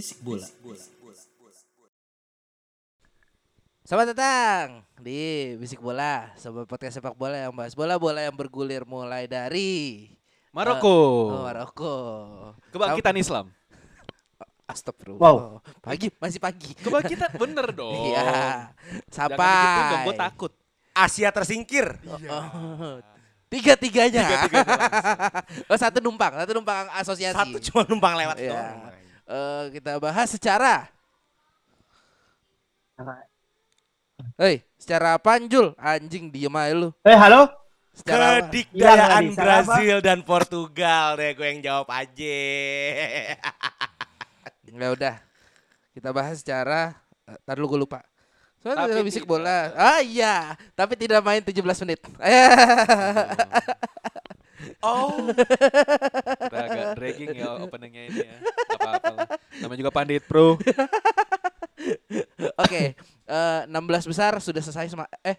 Bisik bola. Selamat datang di Bisik Bola, sebuah podcast sepak bola yang bahas bola-bola yang bergulir mulai dari Maroko. oh, Maroko. Kebangkitan Islam. Astagfirullah. Wow. Pagi, masih pagi. Kebangkitan bener dong. Iya. Jangan Sampai gitu gue takut. Asia tersingkir. Oh, Tiga-tiganya. oh, satu numpang, satu numpang asosiasi. Satu cuma numpang lewat Iya. doang. Eh, kita bahas secara Hei, secara panjul anjing diem aja lu. Eh halo, Secara Kedikdayaan Brazil dan Portugal deh gue yang jawab aja. Ya udah. Kita bahas secara eh, Ntar dulu gue lupa. Soalnya Tapi bisik bola. Ah iya, tapi tidak main 17 menit. oh, Udah agak dragging ya openingnya ini ya. Apa-apa. Namanya juga pandit bro. Oke, eh, 16 besar sudah selesai sema eh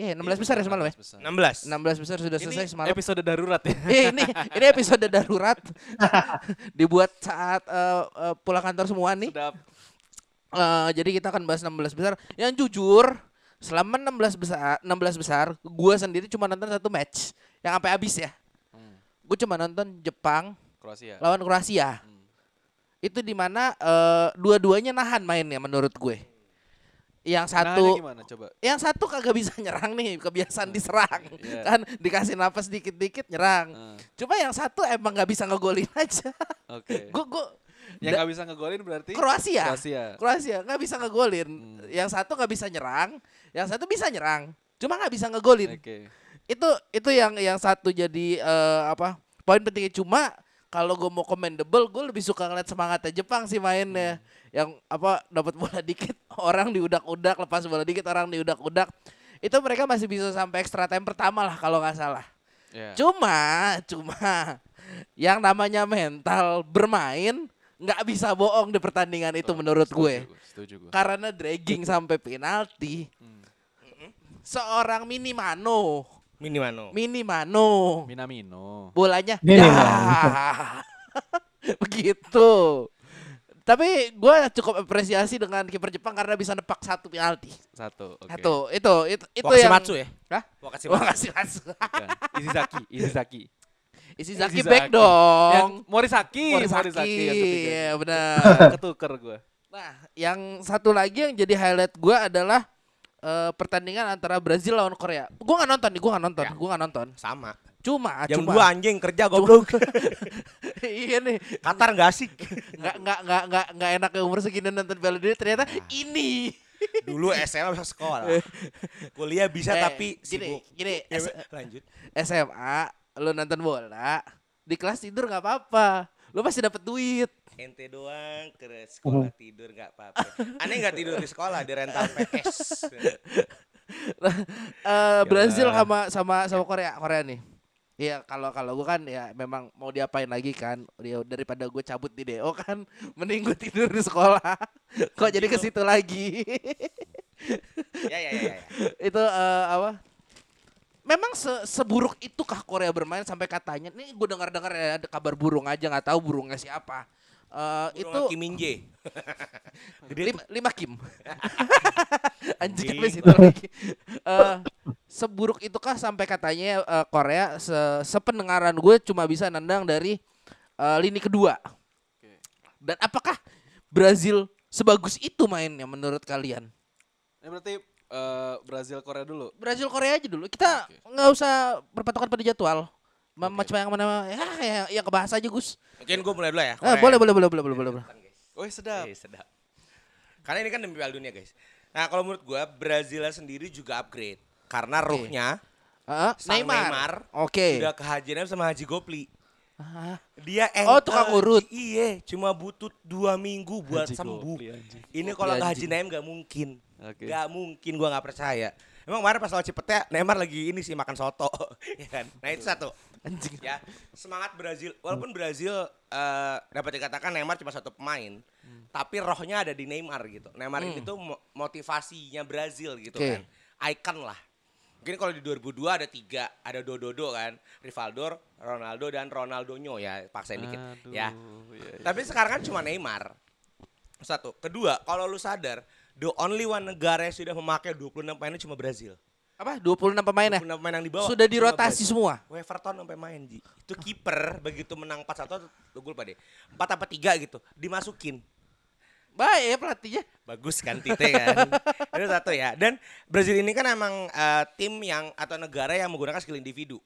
Iya, 16 besar ya semalam ya? 16. 16 besar sudah Ini selesai semalam. episode darurat ya. Eh, ini ini episode darurat dibuat saat eh, eh, pulang kantor semua nih. Sedap. Eh, jadi kita akan bahas 16 besar. Yang jujur, selama 16 besar, 16 besar, gua sendiri cuma nonton satu match yang sampai habis ya. Gue cuma nonton Jepang Kroasia. lawan Kroasia. Hmm. Itu di mana eh, dua-duanya nahan mainnya menurut gue. Yang satu gimana coba? yang satu kagak bisa nyerang nih, kebiasaan diserang. Iya. Kan dikasih napas dikit-dikit nyerang. Eh, Cuma yang satu emang nggak bisa ngegolin aja. Oke. Gue gue Yang gak bisa ngegolin berarti Kroasia. Kroasia. Kroasia nggak bisa ngegolin. Hmm. Yang satu nggak bisa nyerang, yang satu bisa nyerang. Cuma nggak bisa ngegolin. Oke. Itu itu yang yang satu jadi eh, apa? Poin pentingnya cuma kalau gue mau commendable, gue lebih suka ngeliat semangatnya Jepang sih mainnya. Hmm. Yang apa dapat bola dikit, orang diudak-udak, lepas bola dikit, orang diudak-udak. Itu mereka masih bisa sampai extra time pertama lah kalau nggak salah. Ya. Cuma, cuma yang namanya mental bermain nggak bisa bohong di pertandingan itu Oh, menurut setuju gue. Setuju gue. Karena dragging sampai penalti. Hmm. Seorang Minimano, Minimano. Minimano, Minamino. bolanya Mini ya. Mano. Begitu. Tapi gue cukup apresiasi dengan kiper Jepang karena bisa nepak satu penalti. Satu. Oke. Satu, itu itu itu Wakasi yang Matsu ya? Hah? Wakasi Wah, Matsu. kasih masuk. Bukan. Izizaki. Izizaki. Isi Zaki Izizaki. back Yang dong. Morisaki. Morisaki, yang ketiga. ya benar. Ketuker gue. Nah, yang satu lagi yang jadi highlight gue adalah eh, pertandingan antara Brazil lawan Korea. Gue nggak nonton nih, gue nggak nonton, Ya. gue nggak nonton. Sama. Cuma, Jam cuma. 2 anjing kerja goblok. iya nih, Qatar gak asik. nggak nggak nggak nggak nggak enak umur segini nonton Piala Dunia. Ternyata Nah. ini. Dulu SMA bisa sekolah. Kuliah bisa Eh, tapi gini, sibuk. gini, Ya, S- lanjut. SMA, lu nonton bola di kelas tidur nggak apa-apa. Lu pasti dapat duit. Ente doang ke sekolah tidur gak apa-apa. Aneh gak tidur di sekolah di rental PS. Eh, Brazil sama sama sama Korea, Korea nih. Iya, kalau kalau gue kan ya memang mau diapain lagi kan? Dia daripada gue cabut di DO kan, mending gue tidur di sekolah. Kok jadi ke situ lagi? ya ya ya. ya. itu eh, apa? Memang se- seburuk itukah Korea bermain sampai katanya nih gue dengar-dengar ya ada kabar burung aja nggak tahu burungnya siapa. Eh, itu Kim Min Jae. Gede lima, lima Kim. Anjing Anjing. sampai situ lagi. Eh, seburuk itukah sampai katanya eh, Korea se sependengaran gue cuma bisa nendang dari eh, lini kedua. Oke. Dan apakah Brazil sebagus itu mainnya menurut kalian? Ini berarti eh, Brazil Korea dulu. Brazil Korea aja dulu. Kita nggak usah berpatokan pada jadwal. Ma- Oke. Macam yang mana ya yang, yang kebahas aja Gus. Mungkin gue mulai dulu ya. Eh, Korea. boleh boleh boleh boleh boleh boleh. boleh. Oh sedap. Eh, sedap. Karena ini kan demi Piala Dunia guys. Nah kalau menurut gue Brazil sendiri juga upgrade. Karena Oke. ruhnya Heeh, sang Neymar. Neymar Oke. udah kehajian sama Haji Gopli. Dia Oh, engkel, tukang urut. Iya, cuma butuh dua minggu buat Anjing, sembuh. anjing. Ini kalau nggak anjing. Haji Naim nggak mungkin. Oke. Nggak mungkin gua nggak percaya. Emang kemarin pas lawan Cipete Neymar lagi ini sih makan soto, ya kan? Nah itu satu. Anjing. Ya semangat Brazil. Walaupun Brazil eh, dapat dikatakan Neymar cuma satu pemain, tapi rohnya ada di Neymar gitu. Neymar ini tuh mo- motivasinya Brazil gitu Oke. kan, icon lah. Mungkin kalau di 2002 ada tiga, ada Dododo kan, Rivaldo, Ronaldo dan Ronaldinho ya, paksain dikit Aduh, ya. iya, iya. Tapi sekarang kan cuma Neymar. Satu. Kedua, kalau lu sadar, the only one negara yang sudah memakai 26 pemainnya cuma Brazil. Apa? 26 pemain ya? 26 pemain yang dibawa. Sudah dirotasi semua. Everton sampai main, Ji. Itu kiper begitu menang 4-1 lu gol pada 4 apa 3 gitu, dimasukin. Baik ya pelatihnya. Bagus kan Tite kan. Itu satu ya. Dan Brazil ini kan emang eh, tim yang atau negara yang menggunakan skill individu.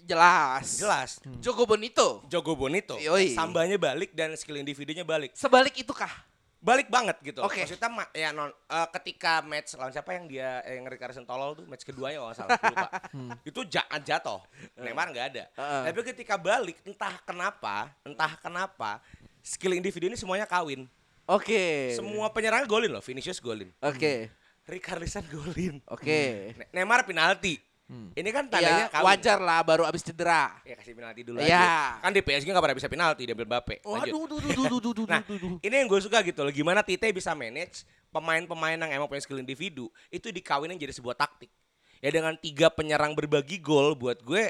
Jelas. Jelas. Joko Bonito. Jogo Bonito. Yoi. Sambanya balik dan skill individunya balik. Sebalik itu kah? balik banget gitu. Oke. Maksudnya ma- ya non eh, ketika match lawan siapa yang dia eh, yang Ricarlison tolol tuh match keduanya kalau salah lupa. Itu jangan jatuh. Neymar nggak ada. Heeh. Tapi ketika balik entah kenapa, entah kenapa skill individu ini semuanya kawin. Oke. Semua penyerang golin loh, Vinicius golin. Oke. Ricarlison golin. Oke. Ne- Neymar penalti. Ini kan Ya tandanya kawin. wajar lah baru abis cedera. Ya kasih penalti dulu Ya. aja. Kan di PSG nggak pernah bisa penalti, dia ambil Mbappe. Waduh, duh, duh, duh, duh, duh, Nah, ini yang gue suka gitu loh. Gimana Tite bisa manage pemain-pemain yang emang punya skill individu itu dikawinin jadi sebuah taktik. Ya dengan tiga penyerang berbagi gol buat gue,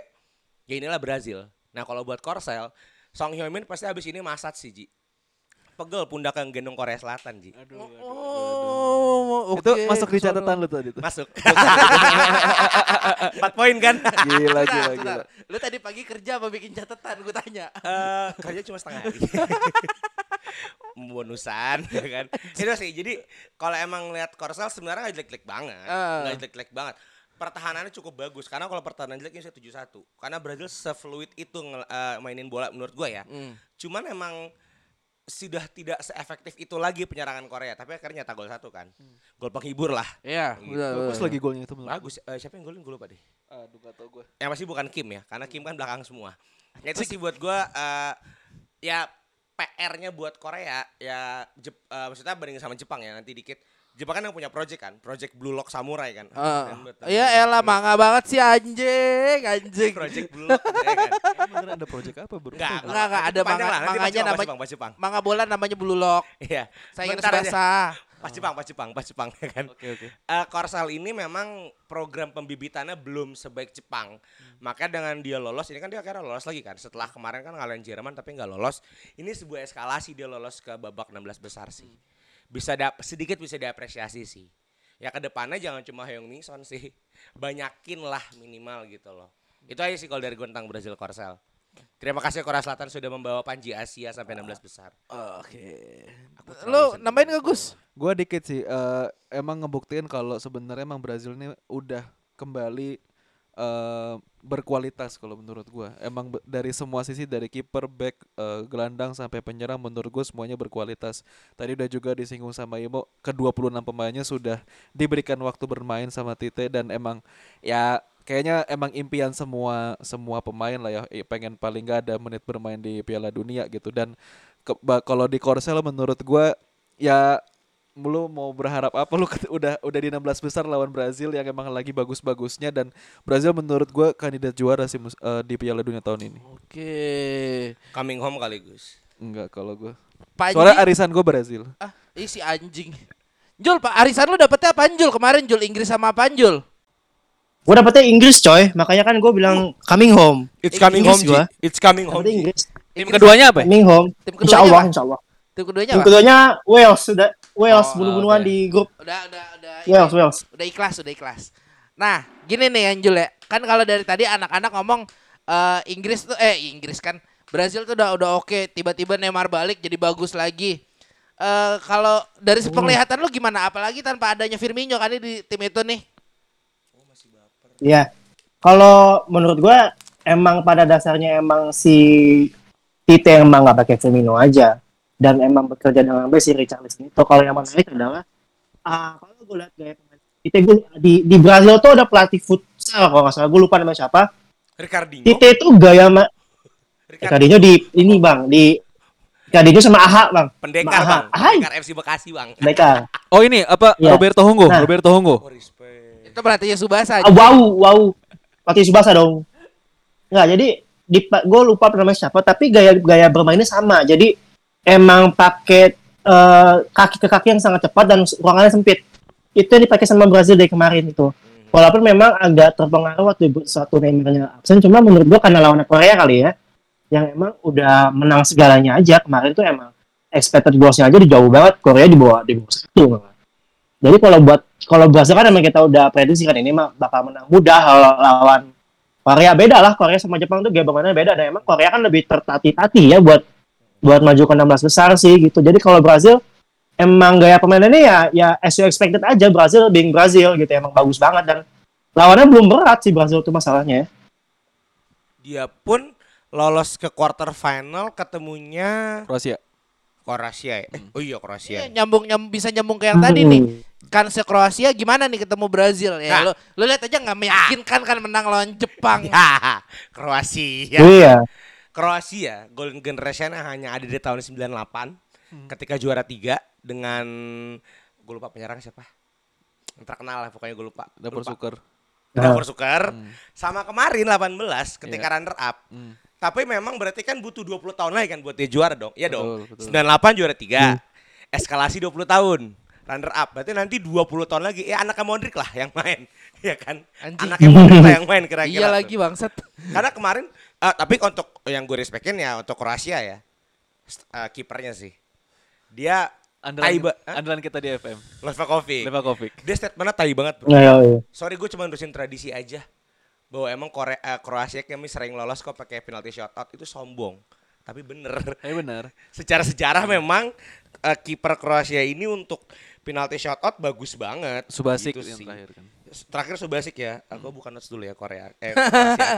ya inilah Brazil. Nah kalau buat Korsel, Song Hyo Min pasti abis ini masat sih Ji. Pegel pundak yang gendong Korea Selatan Ji. Oh, Itu oke, masuk di catatan lu tadi tuh. Masuk. Empat poin kan? Gila, gila, bentar. gila. Lu tadi pagi kerja apa bikin catatan? Gue tanya. Eh, kerja cuma setengah hari. Bonusan ya kan. Itu sih. Jadi kalau emang lihat Korsel sebenarnya nggak jelek-jelek banget. Ah. Nggak jelek-jelek banget. Pertahanannya cukup bagus karena kalau pertahanan jelek ini saya 7-1. Karena Brazil se-fluid itu eh, mainin bola menurut gue ya. Hmm. Cuman emang sudah tidak seefektif itu lagi penyerangan Korea, tapi akhirnya nyetak gol satu kan. Gol penghibur lah. Iya, Gitu. betul, Bagus betul. lagi golnya itu Bagus. Eh, siapa yang golin gue lupa deh. Aduh, gak tau gue. yang pasti bukan Kim ya karena Kim kan belakang semua itu sih buat gua eh, ya PR-nya buat Korea ya Jep- eh, maksudnya bandingin sama Jepang ya nanti dikit Jepang kan yang punya project kan project Blue Lock Samurai kan. Iya elah manga banget sih anjing, anjing. project Blue Lock ya kan Beneran ada project apa bro? Enggak, Enggak, enggak, ada manga- lah, manganya pas Jepang, pas namanya- Jepang, Jepang. Manga bola namanya Blue Lock. Iya. Saya aja. basah. Pas Jepang, pas Jepang, pas Jepang ya kan. Oke, oke. Eh, Korsel ini memang program pembibitannya belum sebaik Jepang. Maka dengan dia lolos, ini kan dia akhirnya lolos lagi kan. Setelah kemarin kan ngalahin Jerman tapi nggak lolos. Ini sebuah eskalasi dia lolos ke babak 16 besar sih. Bisa dap sedikit bisa diapresiasi sih. Ya ke depannya jangan cuma Heung Min Son sih. Banyakin lah minimal gitu loh. Itu aja sih kalau dari gue tentang Brazil Korsel. Terima kasih Korea Selatan sudah membawa Panji Asia sampai 16 besar. Oke. Aku terlalu Lu nambahin gak Gus? Gue dikit sih, eh, emang ngebuktiin kalau sebenarnya emang Brazil ini udah kembali eh, berkualitas kalau menurut gue. Emang dari semua sisi dari kiper, back, eh, gelandang sampai penyerang menurut gue semuanya berkualitas. Tadi udah juga disinggung sama Imo, ke 26 pemainnya sudah diberikan waktu bermain sama Tite dan emang ya kayaknya emang impian semua semua pemain lah ya pengen paling gak ada menit bermain di Piala Dunia gitu dan kalau di Korsel menurut gua ya lu mau berharap apa lu udah udah di 16 besar lawan Brazil yang emang lagi bagus-bagusnya dan Brazil menurut gua kandidat juara sih mus- eh, di Piala Dunia tahun ini. Oke. Coming home kali Gus. Enggak kalau gua. Panji. Soalnya arisan gua Brazil. Ah, isi anjing. Jul, Pak Arisan lu dapetnya apaan Jul? Kemarin Jul Inggris sama apaan Jul? Gue dapetnya Inggris coy, makanya kan gue bilang coming home. It's coming home, Inggris Ji. gua. It's coming home. Dapetnya. Inggris. Tim keduanya apa? ya? Coming home. Tim Insya keduanya Allah, apa? insya Allah. Tim keduanya Tim apa? keduanya Wales sudah Wales Oh, bunuh-bunuhan oke. di grup Udah, udah, udah. Wales. Wales. Udah ikhlas, udah ikhlas. Nah, gini nih yang Jul ya. Kan kalau dari tadi anak-anak ngomong eh, Inggris tuh eh Inggris kan Brazil tuh udah udah oke, tiba-tiba Neymar balik jadi bagus lagi. Eh kalau dari penglihatan lu gimana? Apalagi tanpa adanya Firmino kan di tim itu nih. Ya. Kalau menurut gue emang pada dasarnya emang si Tite emang nggak pakai Firmino aja dan emang bekerja dengan baik si Richarlison itu. Kalau yang menarik adalah ah kalau gue lihat gaya pemain Tite gue di di Brazil tuh ada pelatih futsal kalau nggak salah gue lupa namanya siapa. Ricardinho. Tite itu gaya ma- Ricardinho di ini bang di Ricardinho sama Aha bang. Pendekar Sama Aha. bang, Ahai. pendekar FC Bekasi bang. Mereka. Oh ini apa Iya. Roberto Hongo, Nah. Roberto Hongo. Oh, respect. Itu berarti ya Subasa. Ah, wow wow. Pelatih Subasa dong. Nggak jadi di gue lupa namanya siapa tapi gaya gaya bermainnya sama. Jadi emang pakai eh, kaki ke kaki yang sangat cepat dan ruangannya sempit. Itu yang dipakai sama Brazil dari kemarin itu. Walaupun memang agak terpengaruh waktu satu Neymarnya absen, cuma menurut gua karena lawan Korea kali ya, yang emang udah menang segalanya aja kemarin tuh emang expected goalsnya aja di jauh banget Korea di bawah di bawah satu. Jadi kalau buat kalau Brazil kan emang kita udah prediksi kan ini mah bakal menang mudah lawan Korea beda lah Korea sama Jepang tuh game permainannya beda dan emang Korea kan lebih tertati-tati ya buat buat maju ke 16 besar sih gitu. Jadi kalau Brazil emang gaya permainannya ya ya as you expected aja Brazil being Brazil gitu emang bagus banget dan lawannya belum berat sih Brazil tuh masalahnya ya. Dia pun lolos ke quarter final ketemunya Kroasia. Kroasia ya. Eh, oh iya Iya, Kroasia. nyambung nyambung bisa nyambung ke yang tadi nih. Kan se Kroasia gimana nih ketemu Brazil ya? Nah. Lo lo lihat aja nggak meyakinkan kan menang lawan Jepang. Ya, Kroasia. Iya. Kroasia golden generation hanya ada di tahun 98 ketika juara tiga dengan gue lupa penyerang siapa. Yang terkenal lah pokoknya gue lupa. Dapur Lupa. Suker. Dapur Suker. Sama kemarin 18 ketika Iya. runner up Hmm. tapi memang berarti kan butuh 20 tahun lagi kan buat dia juara dong. Iya dong. Betul, betul. 98 juara tiga. Eskalasi 20 tahun. Runner up berarti nanti 20 tahun lagi. Ya anaknya Modric lah yang main. Ya kan? Anjing. anaknya Modric lah yang main kira-kira. Iya lagi bangsat. Karena kemarin eh, tapi untuk yang gue respekin ya untuk Kroasia ya eh, kipernya sih. Dia Andalan, tai ba- Hah? andalan kita di FM. Levakovic. Levakovic. Dia statementnya tai banget bro. Iya, iya. Sorry gue cuma nerusin tradisi aja. Bahwa emang Korea, eh, Kroasia kami sering lolos kok pakai penalti shootout itu sombong. Tapi bener. Eh benar. Secara sejarah memang eh, kiper Kroasia ini untuk penalti shootout bagus banget. Subasik Gitu yang sih. terakhir kan. Terakhir Subasik ya. Aku bukan notes dulu ya Korea. Eh, Kroasia.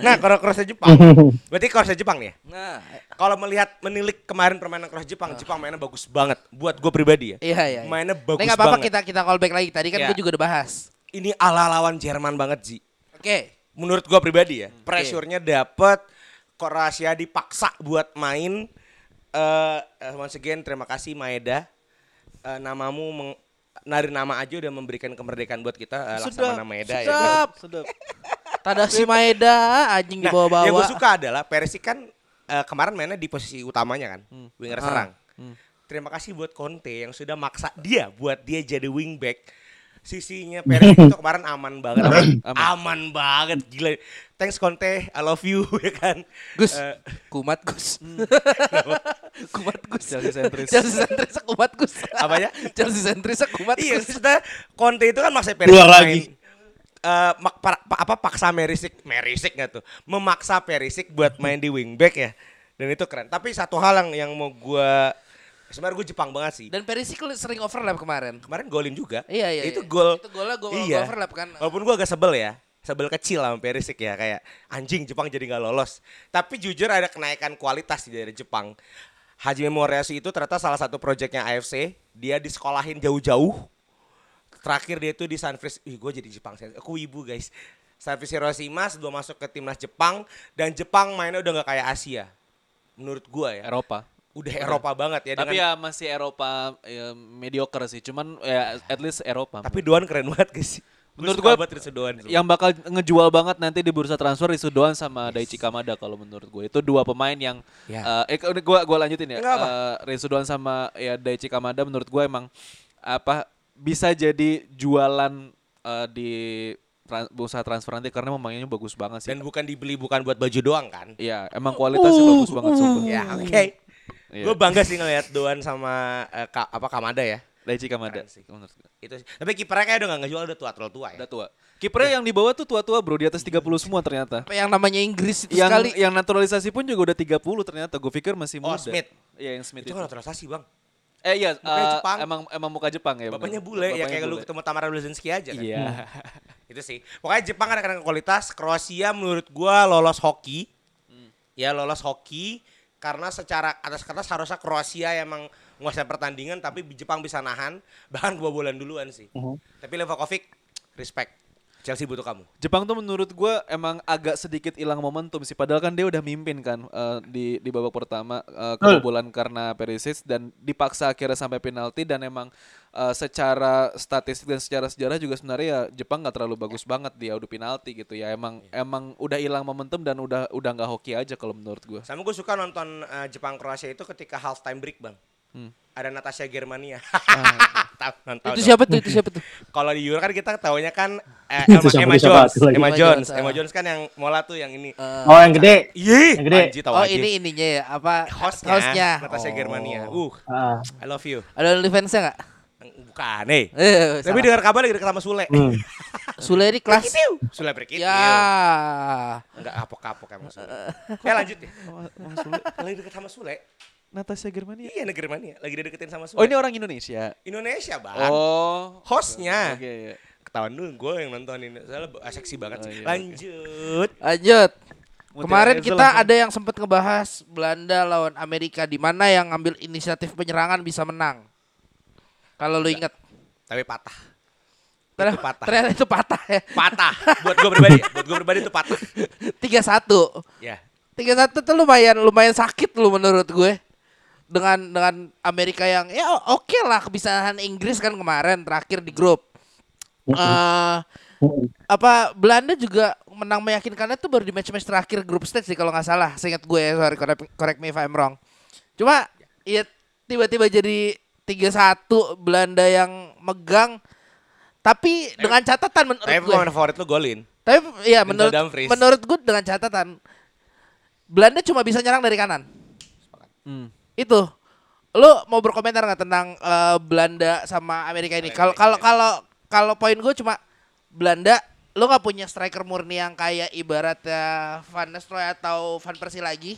nah, kalau Kroasia Jepang. Berarti Kroasia Jepang nih ya? Nah, Kalau melihat menilik kemarin permainan Kroasia Jepang, Jepang mainnya bagus banget. Buat gue pribadi ya. iya iya. iya. Mainnya bagus Ini nggak apa-apa banget. kita kita call back lagi. Tadi kan Iya. gue juga udah bahas. Ini ala lawan Jerman banget Ji. Oke. Menurut gue pribadi ya. Pressure-nya dapet. Kroasia dipaksa buat main. Eh eh, once again terima kasih Maeda. Eh, namamu meng- nari nama aja udah memberikan kemerdekaan buat kita. Eh, Laksamana Maeda ya. sedap. Sedap. Tadashi Maeda anjing Nah, dibawa-bawa. yang gue suka adalah Perisic kan eh, kemarin mainnya di posisi utamanya kan, winger Ah. serang. Terima kasih buat Conte yang sudah maksa dia buat dia jadi wingback. Sisinya Perisic itu kemarin aman banget, aman, banget, gila. Thanks Conte, I love you ya kan. Gus, Eh, kumat Gus. kumat Gus. Chelsea sentris. Chelsea sentris kumat Gus. Apanya? Chelsea sentris kumat iya, sudah Conte itu kan Perisic Keluar main. lagi. eh, mak- pa- pa- apa paksa Merisik, Merisik nggak tuh? Memaksa Perisik buat main di wingback ya. Dan itu keren. Tapi satu hal yang yang mau gua sebenarnya gue Jepang banget sih. Dan Perisic sering overlap kemarin. Kemarin golin juga. Iya iya. Itu iya. gol. Itu golnya gol Iya. overlap kan. Walaupun gua agak sebel ya. Sebel kecil sama Perisik ya kayak anjing Jepang jadi nggak lolos. Tapi jujur ada kenaikan kualitas dari Jepang. Hajime Moriyasu itu ternyata salah satu proyeknya AFC. Dia disekolahin jauh-jauh. Terakhir dia itu di Sanfrecce. Ih, gue jadi Jepang. Aku ibu guys. Sanfrecce Hiroshima sebelum masuk ke timnas Jepang dan Jepang mainnya udah nggak kayak Asia. Menurut gua ya. Eropa. Udah Eropa banget ya. Tapi dengan- ya masih Eropa ya, mediocre sih. Cuman ya at least Eropa. tapi Doan keren banget guys. Menurut Doan. yang bakal ngejual banget nanti di bursa transfer Risu Doan sama Daichi Kamada kalau menurut gue itu dua pemain yang Ya. eh, eh udah gua lanjutin ya apa. Eh, Risu Doan sama ya Daichi Kamada menurut gue emang apa bisa jadi jualan eh, di tran- bursa transfer nanti karena pemainnya bagus banget sih Dan bukan dibeli bukan buat baju doang kan? Iya emang kualitasnya bagus banget sumpah Ya oke. Iya. Gue bangga sih ngeliat Doan sama eh, Ka- apa Kamada ya. Daichi Kamada gue. Itu sih. Tapi kipernya kayak udah gak ngejual udah tua terlalu tua ya. udah tua kipernya yang di bawah tuh tua-tua bro di atas 30 semua ternyata yang namanya Inggris itu yang sekali. yang naturalisasi pun juga udah 30 ternyata gue pikir masih Oh, muda Smith. Iya yang Smith Itu itu. kan naturalisasi bang. Eh iya, Mukanya eh, Jepang. emang emang muka Jepang ya. Bapaknya bener. bule ya Bapaknya kayak lu ketemu Tamara Blazinski aja kan. Iya. Itu sih. Pokoknya Jepang ada karena kualitas. Kroasia menurut gua lolos hoki. Hmm. Ya lolos hoki karena secara atas kertas harusnya Kroasia yang emang menguasai pertandingan tapi Jepang bisa nahan bahkan dua bulan duluan sih. Mhm. Tapi Levakovic respect. Chelsea butuh kamu. Jepang tuh menurut gue emang agak sedikit hilang momentum sih. Padahal kan dia udah mimpin kan eh, di di babak pertama eh, kebobolan karena Perisic dan dipaksa akhirnya sampai penalti dan emang eh, secara statistik dan secara sejarah juga sebenarnya ya Jepang nggak terlalu bagus banget di adu penalti gitu ya. Emang emang udah hilang momentum dan udah udah nggak hoki aja kalau menurut gue. Sama gue suka nonton eh, Jepang Kroasia itu ketika half time break bang. Hmm. Ada Natasha Germania. Tahu, nonton Itu siapa tuh? Itu siapa tuh? Kalau di Euro kan kita taunya kan eh, Emma, siapa, Emma Jones. Emma Jones, Emma ah. Jones kan yang mola tuh yang ini. Oh yang gede. Ih, yang gede. anjing, tahu Oh aja. ini ininya ya apa hostnya, hostnya. Natasha Germania. Uh, Ah. I love you. Ada OnlyFans-nya nggak? Bukan, eh. Eh, Tapi dengar kabar lagi deket sama Sule. Hmm. Sule di kelas. Sule break Ya. Enggak kapok-kapok emang Sule. Ya lanjut ya. Lagi deket sama Sule. Natasha Germania. Iya negeri mana? Lagi dideketin sama Sule. Oh ini orang Indonesia. Indonesia bang. Oh. Hostnya. Oke. ya. Ketahuan dulu gue yang nontonin. Soalnya ah, seksi banget Oh, sih. iya, oke. Lanjut. Lanjut. Mutiara Kemarin Ezel kita langsung. ada yang sempat ngebahas Belanda lawan Amerika di mana yang ngambil inisiatif penyerangan bisa menang. Kalau lu inget. Tapi patah. Ternyata, Itu patah. ternyata itu patah ya. Patah. Buat gue pribadi. ya. Buat gue pribadi itu patah. 3-1. Ya. 3-1 tuh lumayan lumayan sakit lu menurut gue. Dengan dengan Amerika yang ya oke lah kebiasaan Inggris kan kemarin terakhir di grup. Eh apa Belanda juga menang meyakinkannya tuh baru di match-match terakhir grup stage sih kalau nggak salah. Seingat gue ya, sorry correct, correct me if I'm wrong. Cuma ya tiba-tiba jadi 3-1 Belanda yang megang tapi dengan catatan menurut Tapi gue. pemain favorit lu golin. Tapi ya menurut Dumfries. menurut gue dengan catatan Belanda cuma bisa nyerang dari kanan. Hmm. Itu. Lu mau berkomentar nggak tentang eh, Belanda sama Amerika ini? Kalau kalau kalau kalau poin gue cuma Belanda lu nggak punya striker murni yang kayak ibaratnya Van Nistelrooy atau Van Persie lagi.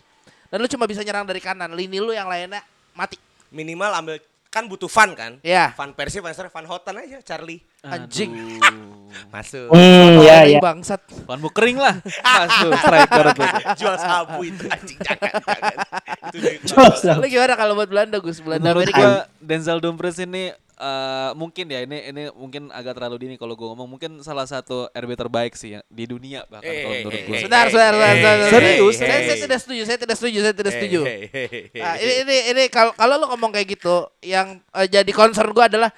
Dan lu cuma bisa nyerang dari kanan. Lini lu yang lainnya mati. Minimal ambil kan butuh Van kan? Ya. Van Persie, Van Nistelrooy, Van Houten aja, Charlie. Anjing. Masuk. Hmm, ya Orang ya. Bangsat. Panmu kering lah. Masuk striker tuh. Jual sabu itu anjing jangan jangan. Itu dari- Jual sabu. Lu gimana kalau buat Belanda Gus? Belanda Menurut Amerika. gua Denzel Dumfries ini eh, mungkin ya ini ini mungkin agak terlalu dini kalau gua ngomong mungkin salah satu RB terbaik sih ya, di dunia bahkan Eh, kalau eh, menurut gua. eh, Sebentar, sebentar, sebentar, Hey, sebentar. hey, Serius? hey, Saya, hey. saya tidak setuju, saya tidak setuju, saya tidak setuju. Hey, hey, hey, hey, Nah, hey. ini ini ini kalau kalau lo ngomong kayak gitu, yang eh, jadi concern gue adalah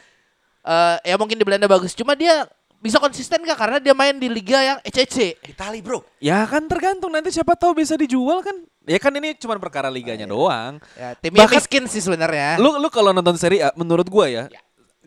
eh ya mungkin di Belanda bagus, cuma dia bisa konsisten gak karena dia main di liga yang ECC. Itali, Bro. Ya kan tergantung nanti siapa tahu bisa dijual kan. Ya kan ini cuma perkara liganya doang. Ya, timnya Bahkan- miskin sih sebenarnya. Lu lu kalau nonton seri A menurut gua ya,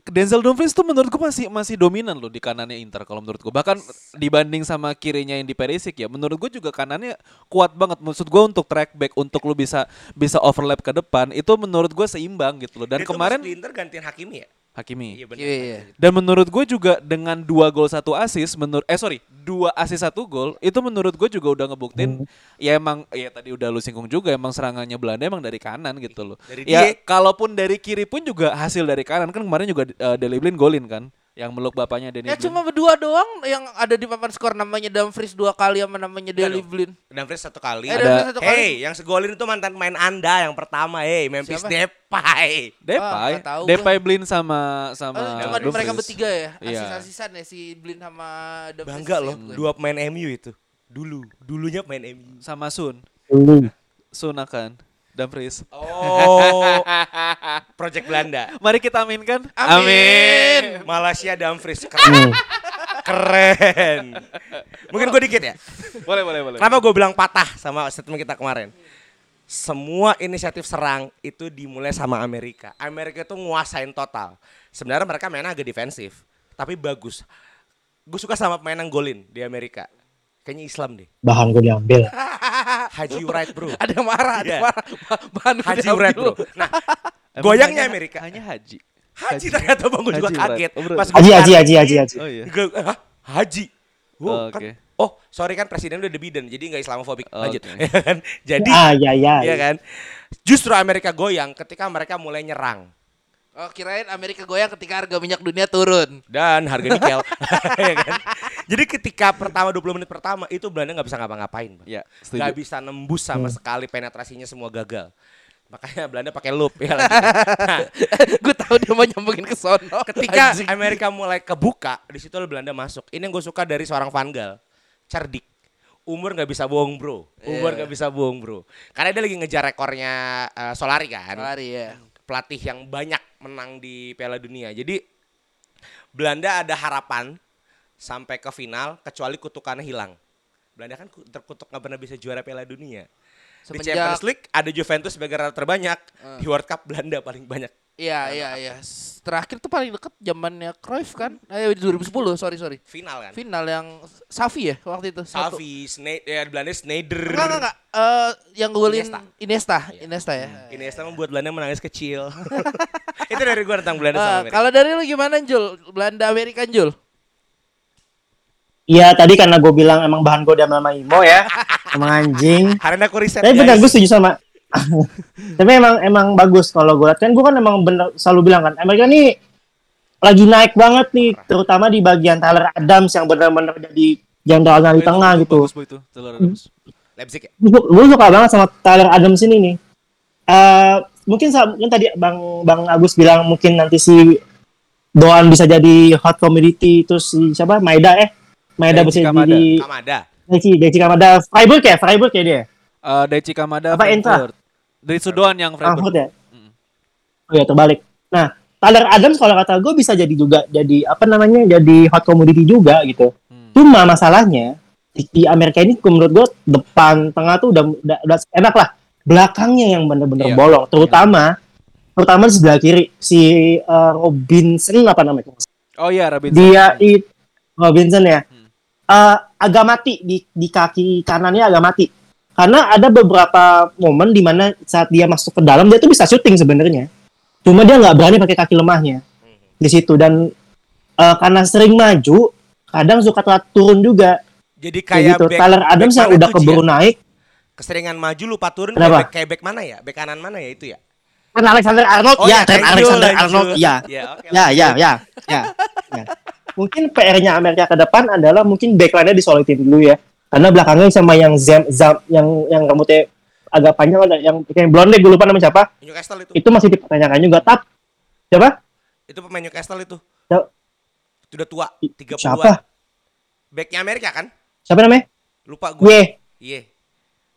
Denzel Dumfries tuh menurut gua masih masih dominan loh di kanannya Inter kalau menurut gua. Bahkan dibanding sama kirinya yang di Perisic ya, menurut gua juga kanannya kuat banget. Maksud gua untuk track back untuk lu bisa bisa overlap ke depan itu menurut gua seimbang gitu loh. Dan Dia tuh kemarin Inter gantiin Hakimi ya? Hakimi. Iya benar. Iya, iya. Dan menurut gue juga dengan dua gol satu asis, menurut eh sorry dua asis satu gol itu menurut gue juga udah ngebuktiin ya emang ya tadi udah lu singgung juga emang serangannya Belanda emang dari kanan gitu loh. Dari ya dia. kalaupun dari kiri pun juga hasil dari kanan kan kemarin juga uh, Deli Blind golin kan yang meluk bapaknya Denny Ya Blind. cuma berdua doang yang ada di papan skor namanya Dumfries dua kali sama namanya Deli. Blind. Dumfries satu kali. Eh, Ada- satu kali. Hey, yang segolin itu mantan main Anda yang pertama, hey, Memphis Siapa? Depay. Depay, Ah, nggak tahu Depay Blind sama Oh, sama cuma Dumfries. mereka bertiga ya, Iya. asis-asisan ya si Blind sama Dumfries. Bangga loh, dua pemain MU itu. Dulu, dulunya pemain MU. sama Sun. Sun akan Dumfries. Oh, Project Belanda. Mari kita aminkan. Amin. Malaysia Dumfries keren. keren. Mungkin gue dikit ya. Boleh, boleh, boleh. Kenapa gue bilang patah sama statement kita kemarin? Semua inisiatif serang itu dimulai sama Amerika. Amerika itu nguasain total. Sebenarnya mereka mainnya agak defensif, tapi bagus. Gue suka sama pemain yang golin di Amerika. Kayaknya Islam deh. Bahan gue diambil. Haji Wright bro. Ada yang marah, ada yang marah. Bahan gue Haji Wright bro. Nah, goyangnya hanya- Amerika. Hanya Haji. Haji ternyata bang gue juga Haji kaget. Oh, bro. Pas Haji, haji, haji, haji, haji. Oh iya. Hah? Haji. Wow, Oh, kan- oke. Oh, sorry kan presiden udah The Biden, jadi nggak Islamofobik. Oh, Lanjut. oke. Ya kan? Jadi, Ah, ya, ya. Iya kan? Justru Amerika goyang ketika mereka mulai nyerang Oh kirain Amerika goyang ketika harga minyak dunia turun. dan harga nikel, ya kan? Jadi ketika pertama 20 menit pertama itu Belanda nggak bisa ngapa-ngapain, Bang. Ya, nggak setuju. bisa nembus sama sekali penetrasinya semua gagal. Makanya Belanda pakai loop ya. Nah, gue tahu dia mau nyambungin ke sono. ketika Anjing. Amerika mulai kebuka, di situ Belanda masuk. Ini yang gue suka dari seorang Van Gaal, cerdik. Umur nggak bisa bohong bro, umur Iya. nggak bisa bohong bro. Karena dia lagi ngejar rekornya eh, Solari kan, lari ya. Pelatih yang banyak menang di Piala Dunia. Jadi Belanda ada harapan sampai ke final, kecuali kutukannya hilang. Belanda kan ku- terkutuk nggak pernah bisa juara Piala Dunia. Di Semenjak- Champions League ada Juventus sebagai runner terbanyak, di World Cup Belanda paling banyak. Iya iya iya. Terakhir tuh paling deket zamannya Cruyff kan? Eh 2010, sorry sorry. Final kan. Final yang Safi ya waktu itu. Safi, Sne ya Belanda Sneijder. Enggak enggak enggak. Eh yang golin Iniesta. Iniesta, Iniesta, ya. Iniesta membuat Belanda menangis kecil. Itu dari gua tentang Belanda Eh, sama Amerika. kalau dari lu gimana Jul? Belanda Amerika Jul? Iya tadi karena gue bilang emang bahan gue sama Imo ya, emang anjing. Karena aku riset Tapi benar gue setuju sama. Tapi emang emang bagus kalau gue lihat kan gue kan emang bener selalu bilang kan Amerika nih lagi naik banget nih, terutama di bagian Tyler Adams yang benar-benar jadi jenderal di tengah itu gitu. Bagus itu. Taylor Adams. Leipzig ya. gue suka banget sama Tyler Adams ini nih. Eh mungkin mungkin tadi Bang Bang Agus bilang mungkin nanti si Doan bisa jadi hot commodity terus si siapa Maeda eh Maeda Daichi bisa Kamada. jadi Kamada. Daichi Daichi Kamada Freiburg ya Freiburg ya dia Eh, Daichi Kamada Apa? Frankfurt. Dari Sudoan yang Frankfurt Freiburg. ya oh ya terbalik. Nah Tyler Adams kalau kata gue bisa jadi juga jadi apa namanya jadi hot commodity juga gitu. Hmm. cuma masalahnya di, di Amerika ini menurut gue depan tengah tuh udah udah, udah enak lah. Belakangnya yang bener-bener Iya. bolong. Terutama terutama di sebelah kiri si eh, Robinson apa namanya Oh iya, Robinson. dia itu Robinson ya. Hmm. Eh, agak mati di di kaki kanannya agak mati karena ada beberapa momen di mana saat dia masuk ke dalam dia tuh bisa syuting sebenarnya cuma dia nggak berani pakai kaki lemahnya di situ dan eh, karena sering maju kadang suka telat turun juga Jadi kayak gitu back, Tyler Adams yang udah keburu ya? naik Keseringan maju lupa turun Kenapa? kayak back, kayak back mana ya? Back kanan mana ya itu ya? kan Alexander Arnold Oh ya ya, you, Alexander lanjut. Arnold ya Ya, oke. ya ya ya ya, ya. mungkin PR-nya Amerika ke depan adalah mungkin backline-nya disolitin dulu ya karena belakangnya sama yang Zam, Zam yang yang rambutnya agak panjang ada yang yang blonde gue lupa namanya siapa Newcastle itu. itu masih dipertanyakan juga tap siapa Itu pemain Newcastle itu. Ya. Itu udah tua, 30-an. siapa Backnya Amerika kan? siapa namanya Lupa gue. gue Iya.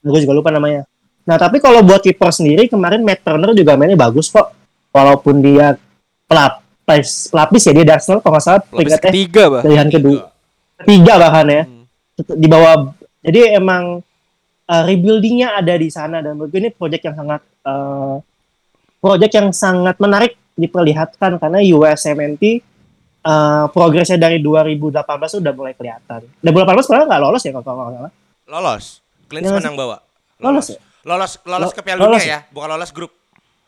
gue juga lupa namanya nah tapi kalau buat kiper sendiri kemarin Matt Turner juga mainnya bagus kok walaupun dia pelapis pelapis ya dia Arsenal kalau nggak salah peringkatnya ketiga, Bah. pilihan kedua ketiga bahkan ya Hmm. Di bawah jadi emang uh, rebuildingnya ada di sana dan menurut gue ini proyek yang sangat uh, proyek yang sangat menarik diperlihatkan karena USMNT uh, progresnya dari 2018 udah mulai kelihatan. 2018 sekarang nggak lolos ya kalau nggak salah. Lolos. Clint Ya, menang bawa. Lolos ya? Lolos, lolos Lo- ke Piala lolos Dunia ya, bukan lolos grup.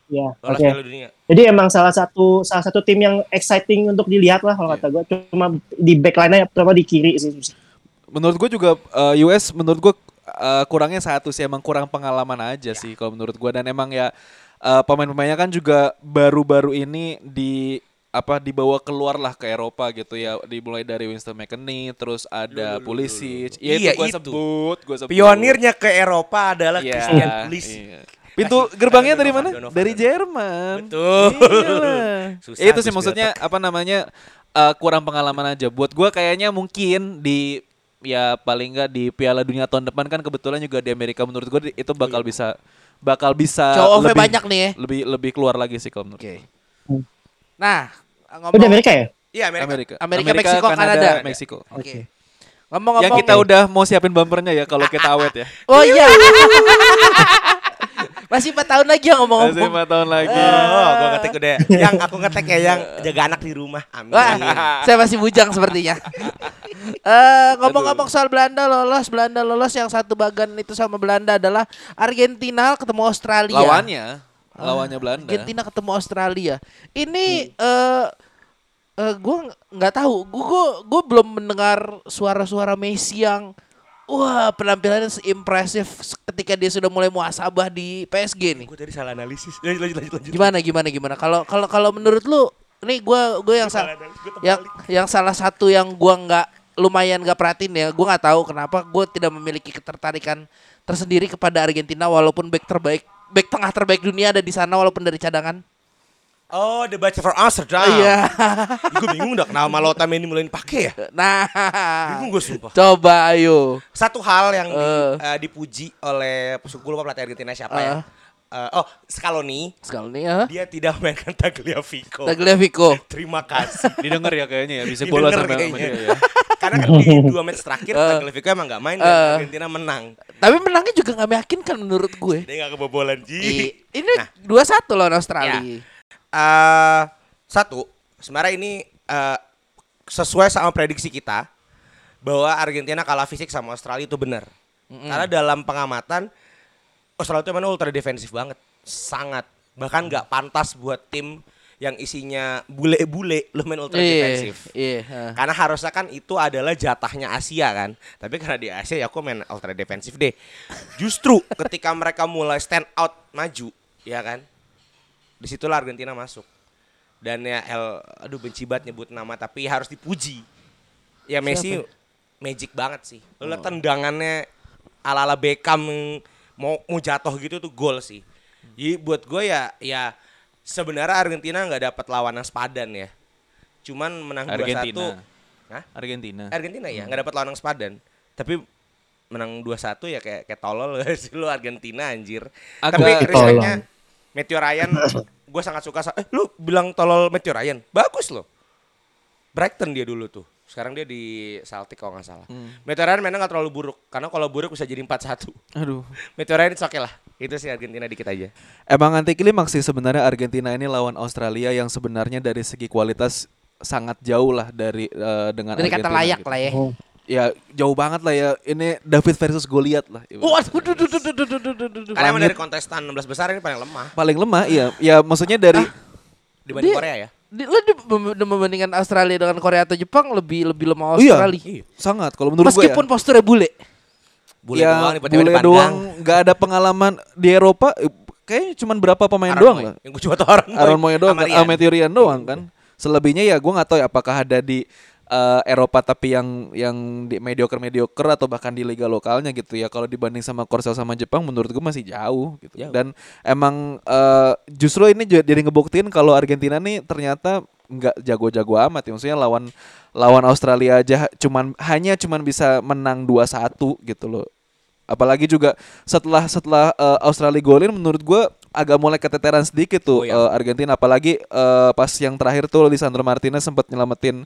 Ya, Lolos oke. Piala Dunia. Jadi emang salah satu salah satu tim yang exciting untuk dilihat lah kalau Iya. kata gue. Cuma di backline-nya terutama di kiri sih. Menurut gue juga eh, US menurut gue eh, kurangnya satu sih emang kurang pengalaman aja sih kalau menurut gue dan emang ya eh, pemain-pemainnya kan juga baru-baru ini di apa dibawa keluar lah ke Eropa gitu ya dimulai dari Winston McKennie terus ada Loh, loh, loh, Pulisic loh. Iya, Iya, itu gue itu. sebut gue sebut Pionirnya ke Eropa adalah Iya, Christian Pulisic. iya. Pintu gerbangnya dari mana? Dari. Jerman. Betul. Iyalah. Susah itu tuh sih maksudnya apa namanya eh, kurang pengalaman aja. Buat gua kayaknya mungkin di ya paling nggak di Piala Dunia tahun depan kan kebetulan juga di Amerika menurut gua di- itu bakal bisa bakal bisa off-nya lebih banyak nih ya. lebih lebih keluar lagi sih kalau menurut. Oke. Hmm. Nah, Oh, di ngomong Amerika ya? Iya, Amerika. Amerika. Amerika, Meksiko, Kanada. Meksiko. Oke. Ngomong-ngomong Yang kita udah mau siapin bumpernya ya kalau kita awet ya. Oh iya. Masih 4 tahun lagi ya Masih ngomong-ngomong. 5 tahun lagi. Oh, gua ngetek udah. Yang aku ngetek ya yang jaga anak di rumah. Amin. Wah, saya masih bujang sepertinya. Eh ngomong-ngomong soal Belanda lolos, Belanda lolos yang satu bagan itu sama Belanda adalah Argentina ketemu Australia. Lawannya, lawannya Belanda. Argentina ketemu Australia. Ini eh eh gue nggak tahu, gue gue belum mendengar suara-suara Messi yang wah penampilannya impresif ketika dia sudah mulai muasabah di PSG nih. Gue tadi salah analisis. Lanjut, lanjut, lanjut. lanjut. Gimana gimana gimana? Kalau kalau kalau menurut lu, nih gue gue yang sa- Salah yang yang salah satu yang gua nggak lumayan nggak perhatiin ya, gua nggak tahu kenapa gue tidak memiliki ketertarikan tersendiri kepada Argentina walaupun back terbaik back tengah terbaik dunia ada di sana walaupun dari cadangan. Oh, The Bachelor from Amsterdam. Iya. gue bingung dah kenapa Malota ini mulai pakai ya. Nah, Bingung gue sumpah. coba ayo. Satu hal yang di- Eh. eh, dipuji oleh gue lupa pelatih Argentina siapa ya. Eh. Eh, oh, Scaloni Sekali nih ya. dia tidak mainkan Tagliafico. Tagliafico. Terima kasih. Didengar ya kayaknya ya bisa bola sama dia ya. Karena kan di dua match terakhir Eh. Tagliafico emang gak main Eh. dan Argentina menang. Tapi menangnya juga nggak meyakinkan menurut gue. Dia gak kebobolan Ji. Ini Nah. dua satu lawan Australia. Eh, satu, sebenarnya ini eh, sesuai sama prediksi kita bahwa Argentina kalah fisik sama Australia itu benar. Karena dalam pengamatan Australia itu memang ultra defensif banget, sangat bahkan nggak pantas buat tim yang isinya bule-bule lu main ultra Iya, defensif. iya. ha. Karena harusnya kan itu adalah jatahnya Asia kan. Tapi karena di Asia ya aku main ultra defensif deh. Justru ketika mereka mulai stand out maju, ya kan. Di situlah Argentina masuk. Dan ya El, aduh benci banget nyebut nama tapi harus dipuji. Ya Messi magic banget sih. Lu lihat tendangannya ala-ala Beckham yang mau mau jatuh gitu tuh gol sih. Jadi buat gue ya ya sebenarnya Argentina nggak dapat lawan yang sepadan ya. Cuman menang 2-1 Argentina. Hah? Argentina. Argentina ya nggak dapat lawan yang sepadan tapi menang 2-1 ya kayak kayak tolol sih lu Argentina anjir Agak- tapi respectnya Matthew Ryan gue sangat suka eh lu bilang tolol Matthew Ryan bagus loh Brighton dia dulu tuh sekarang dia di Celtic kalau nggak salah Matthew Ryan mainnya nggak terlalu buruk karena kalau buruk bisa jadi 4-1 Aduh. Matthew Ryan itu oke lah itu sih Argentina dikit aja Emang anti klimaks sih sebenarnya Argentina ini lawan Australia yang sebenarnya dari segi kualitas sangat jauh lah dari eh, dengan Dari kata layak gitu. lah ya. Oh. Ya jauh banget lah ya. Ini David versus Goliath lah. Waduh, duh, duh, duh, duh, duh, duh, duh, duh, duh. karena dari kontestan 16 besar ini paling lemah Paling lemah iya. Ya maksudnya dari dibanding Dia- Korea ya Di- Lu di- mem- membandingkan Australia dengan Korea atau Jepang lebih lebih lemah Iya. Australia. sangat kalau menurut gue Meskipun ya. posturnya bule. bule ya, doang tiba-tiba bule dipandang. doang nggak ada pengalaman di Eropa eh, kayaknya cuma berapa pemain Aaron doang Moy. lah. yang gue cuma tau Aaron Moy Aaron Moy doang, sama kan, Rian. sama Tyrion doang kan. Selebihnya ya gue nggak tahu ya apakah ada di eh, Eropa tapi yang yang di mediocre mediocre atau bahkan di liga lokalnya gitu ya. Kalau dibanding sama Korsel sama Jepang, menurut gue masih jauh gitu. Jauh. Dan emang eh, justru ini juga jadi ngebuktiin kalau Argentina nih ternyata nggak jago-jago amat ya. Maksudnya lawan lawan Australia aja cuman hanya cuman bisa menang 2-1 gitu loh. Apalagi juga setelah setelah eh, Australia golin menurut gue agak mulai keteteran sedikit Oh, tuh iya. eh, Argentina apalagi eh, pas yang terakhir tuh Lisandro Martinez sempat nyelamatin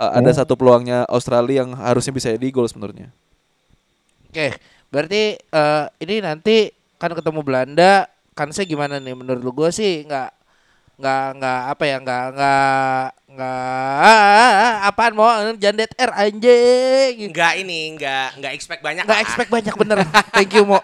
eh, ada satu peluangnya Australia yang harusnya bisa di gol sebenarnya. Oke, berarti eh, ini nanti kan ketemu Belanda, kansnya gimana nih menurut lu? Gue sih nggak nggak nggak apa ya nggak nggak nggak apaan mau jandet R anjing Enggak ini, enggak enggak expect banyak. nggak expect banyak bener thank you mo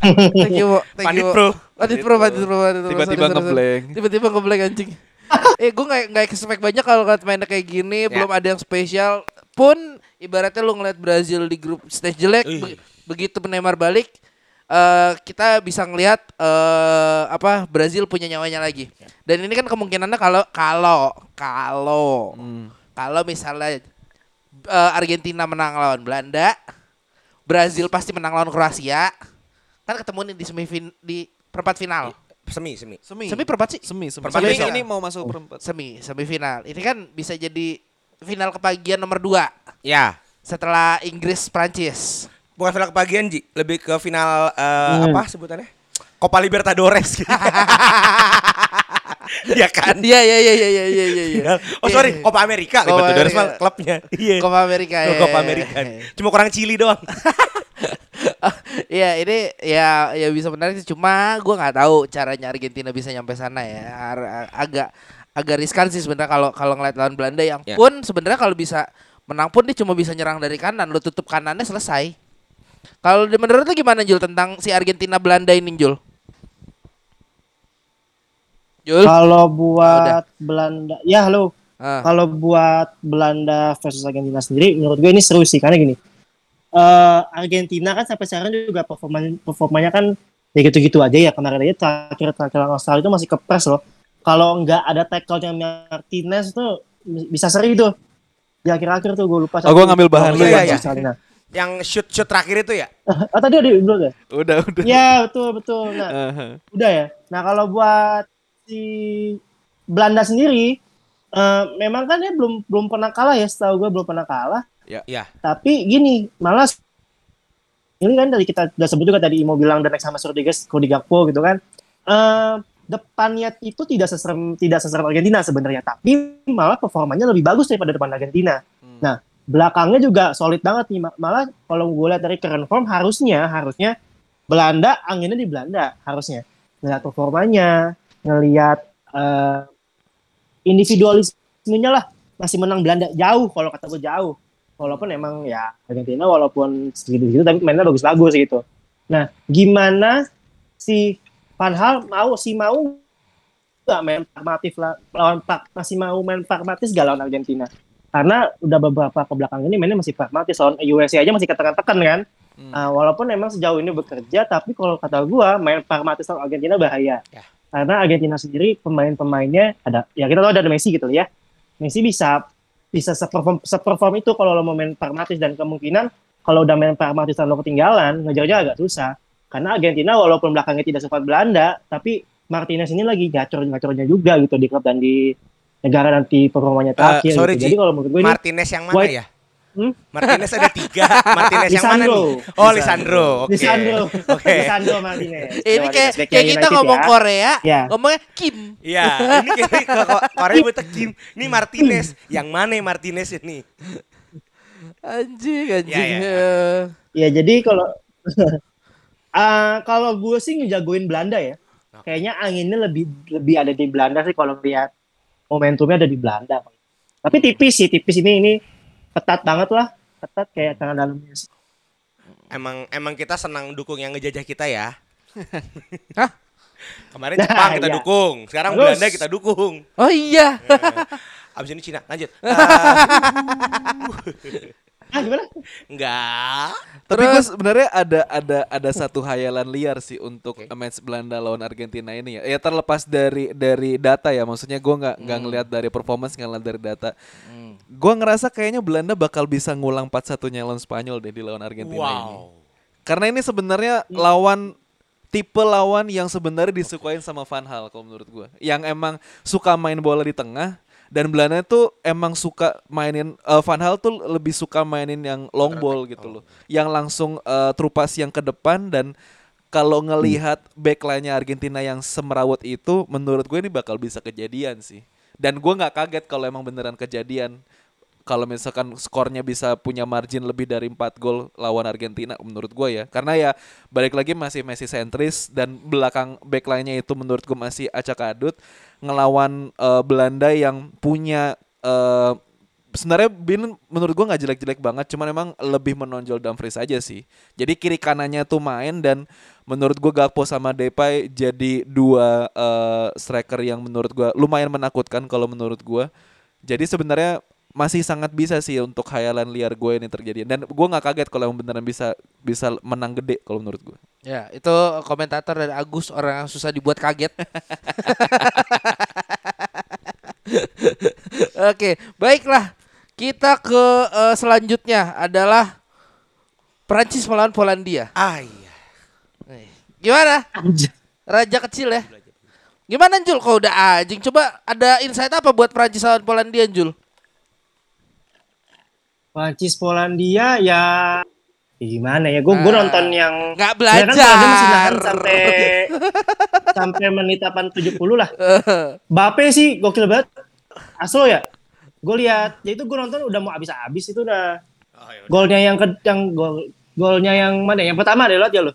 thank you mo thank Pandit you Mo. Pro. Pandit pro pandit pro pandit pro. Tiba-tiba ngeblank. tiba-tiba ngeblank anjing eh gue nggak nggak expect banyak kalau ngeliat mainnya kayak gini Ya. belum ada yang spesial. Pun ibaratnya lu ngeliat Brazil di grup stage jelek be- begitu Neymar balik eh kita bisa ngelihat eh apa Brazil punya nyawanya lagi. Dan ini kan kemungkinannya kalau kalau kalau Hmm. kalau misalnya eh, Argentina menang lawan Belanda Brazil pasti menang lawan Kroasia kan ketemu nih di semifin di perempat final semi semi semi semi perempat sih semi semi perempat ini, ini mau masuk oh, perempat semi semi final ini kan bisa jadi final kepagian nomor dua ya setelah Inggris Prancis bukan final kepagian Ji lebih ke final uh, hmm. apa sebutannya Copa Libertadores. Iya kan? Iya iya iya iya iya iya iya. Oh sorry, iya. Copa America oh, Libertadores iya. mah klubnya. Iya. Copa America. Oh, iya, Copa America. Cuma kurang Chili doang. Iya ini ya ya bisa menarik sih. cuma gua nggak tahu caranya Argentina bisa nyampe sana ya Ar- agak agak riskan sih sebenarnya kalau kalau ngeliat lawan Belanda yang Ya. pun sebenarnya kalau bisa menang pun dia cuma bisa nyerang dari kanan lu tutup kanannya selesai kalau di- menurut lu gimana Jul tentang si Argentina Belanda ini Jul Jul Kalau Udah. buat Belanda, ya halo. Ah. Kalau buat Belanda versus Argentina sendiri, menurut gue ini seru sih karena gini. Eh Argentina kan sampai sekarang juga performa performanya kan ya gitu-gitu aja ya kemarin aja terakhir terakhir Australia itu masih kepres loh. Kalau nggak ada tackle-nya Martinez tuh bisa seri tuh. Di akhir-akhir tuh gue lupa. Oh, gua ngambil bahan lu ya, ya. Yang shoot shoot terakhir itu ya? Oh tadi ada belum ya? Udah, udah. Ya betul betul. Nah Aha. udah ya. Nah kalau buat si Belanda sendiri, eh, memang kan dia belum belum pernah kalah ya. Setahu gue belum pernah kalah. Iya. Tapi gini, malas ini kan dari kita udah sebut juga tadi Imo bilang dan sama Rodriguez, Cody Gakpo gitu kan. Eh depannya itu tidak seserem tidak seserem Argentina sebenarnya, tapi malah performanya lebih bagus daripada depan Argentina. Hmm. Nah, belakangnya juga solid banget nih. Ma- Malah kalau gue lihat dari current form harusnya harusnya Belanda anginnya di Belanda harusnya. Ngelihat performanya, ngelihat eh individualismenya lah masih menang Belanda jauh kalau kata gue jauh. Walaupun emang ya Argentina walaupun segitu-segitu tapi mainnya bagus-bagus gitu. Nah, gimana si Van Hal mau si mau nggak main pragmatis lah lawan Pak masih mau main pragmatis gak lawan Argentina? Karena udah beberapa ke belakang ini mainnya masih pragmatis lawan USA aja masih ketekan-tekan kan. Hmm. Ah, walaupun emang sejauh ini bekerja, tapi kalau kata gua main pragmatis lawan Argentina bahaya. Ya. Karena Argentina sendiri pemain-pemainnya ada, ya kita tahu ada Messi gitu ya. Messi bisa bisa seperform, seperform itu kalau lo mau main pragmatis dan kemungkinan kalau udah main pragmatis dan lo ketinggalan ngejarnya agak susah. Karena Argentina walaupun belakangnya tidak sempat Belanda, tapi Martinez ini lagi gacor-gacornya juga gitu di klub dan di negara nanti performanya terakhir. sorry, gitu. Jadi kalau menurut gue ini Martinez yang mana White- ya? Hmm? Martinez ada tiga. Martinez yang mana nih? Oh, Lisandro. Oke. Lisandro, Oke. Lisandro Martinez. Ini kayak kayak kita United ngomong ya. Korea, Ya. ngomongnya Kim. Iya, ini kayak Korea butuh Kim. Ini Martinez. Yang mana ya Martinez ini? Anjing, anjing. Ya, ya. Eh. Ya jadi kalau Ah, kalau gue sih ngejagoin Belanda ya. Kayaknya anginnya lebih lebih ada di Belanda sih kalau lihat momentumnya ada di Belanda. Tapi tipis sih, tipis ini ini ketat banget lah, ketat kayak tangan dalamnya. sih. Emang emang kita senang dukung yang ngejajah kita ya. Hah? Kemarin Nah, Jepang kita iya. dukung, sekarang Terus. Belanda kita dukung. Oh iya. Abis ini Cina, lanjut. Ah, Ah gimana? enggak. Tapi gue Terus- sebenarnya ada ada ada satu hayalan liar sih untuk Oke. match Belanda lawan Argentina ini ya. Ya terlepas dari dari data ya, maksudnya gue nggak nggak ngelihat dari performance, nggak ngeliat dari data. Gue ngerasa kayaknya Belanda bakal bisa ngulang 4-1-nya lawan Spanyol deh di lawan Argentina ini. Wow. Karena ini sebenarnya lawan tipe lawan yang sebenarnya disukain sama Van Hal kalau menurut gue. Yang emang suka main bola di tengah dan Belanda tuh emang suka mainin eh, Van Hal tuh lebih suka mainin yang long ball gitu loh. Yang langsung eh, trupas yang ke depan dan kalau ngelihat backline-nya Argentina yang semerawut itu menurut gue ini bakal bisa kejadian sih. Dan gue nggak kaget kalau emang beneran kejadian. Kalau misalkan skornya bisa punya margin lebih dari 4 gol lawan Argentina menurut gue ya. Karena ya balik lagi masih Messi sentris dan belakang backline-nya itu menurut gue masih acak adut ngelawan eh, Belanda yang punya eh, sebenarnya Bin menurut gue nggak jelek-jelek banget cuman emang lebih menonjol Dumfries aja sih. Jadi kiri kanannya tuh main dan menurut gue Gakpo sama Depay jadi dua eh, striker yang menurut gue lumayan menakutkan kalau menurut gue jadi sebenarnya masih sangat bisa sih untuk khayalan liar gue ini terjadi. Dan gue nggak kaget kalau emang beneran bisa bisa menang gede kalau menurut gue Ya, itu komentator dari Agus orang yang susah dibuat kaget. Oke, baiklah. Kita ke eh, selanjutnya adalah Prancis melawan Polandia. Ah iya. Nih, Gimana? Raja kecil ya. Gimana Jul? Kau udah anjing. Coba ada insight apa buat Prancis lawan Polandia Jul? Prancis Polandia ya gimana ya? Gue gue Ah, nonton yang Nggak Ya kan Polandia masih nahan belajar. sampai sampai menit 70 lah. Bape sih gokil banget. Aslo ya. Gue lihat, ya itu gue nonton udah mau habis-habis itu udah Oh, ya golnya yang ke yang gol golnya yang mana? Yang pertama ada lihat ya lo.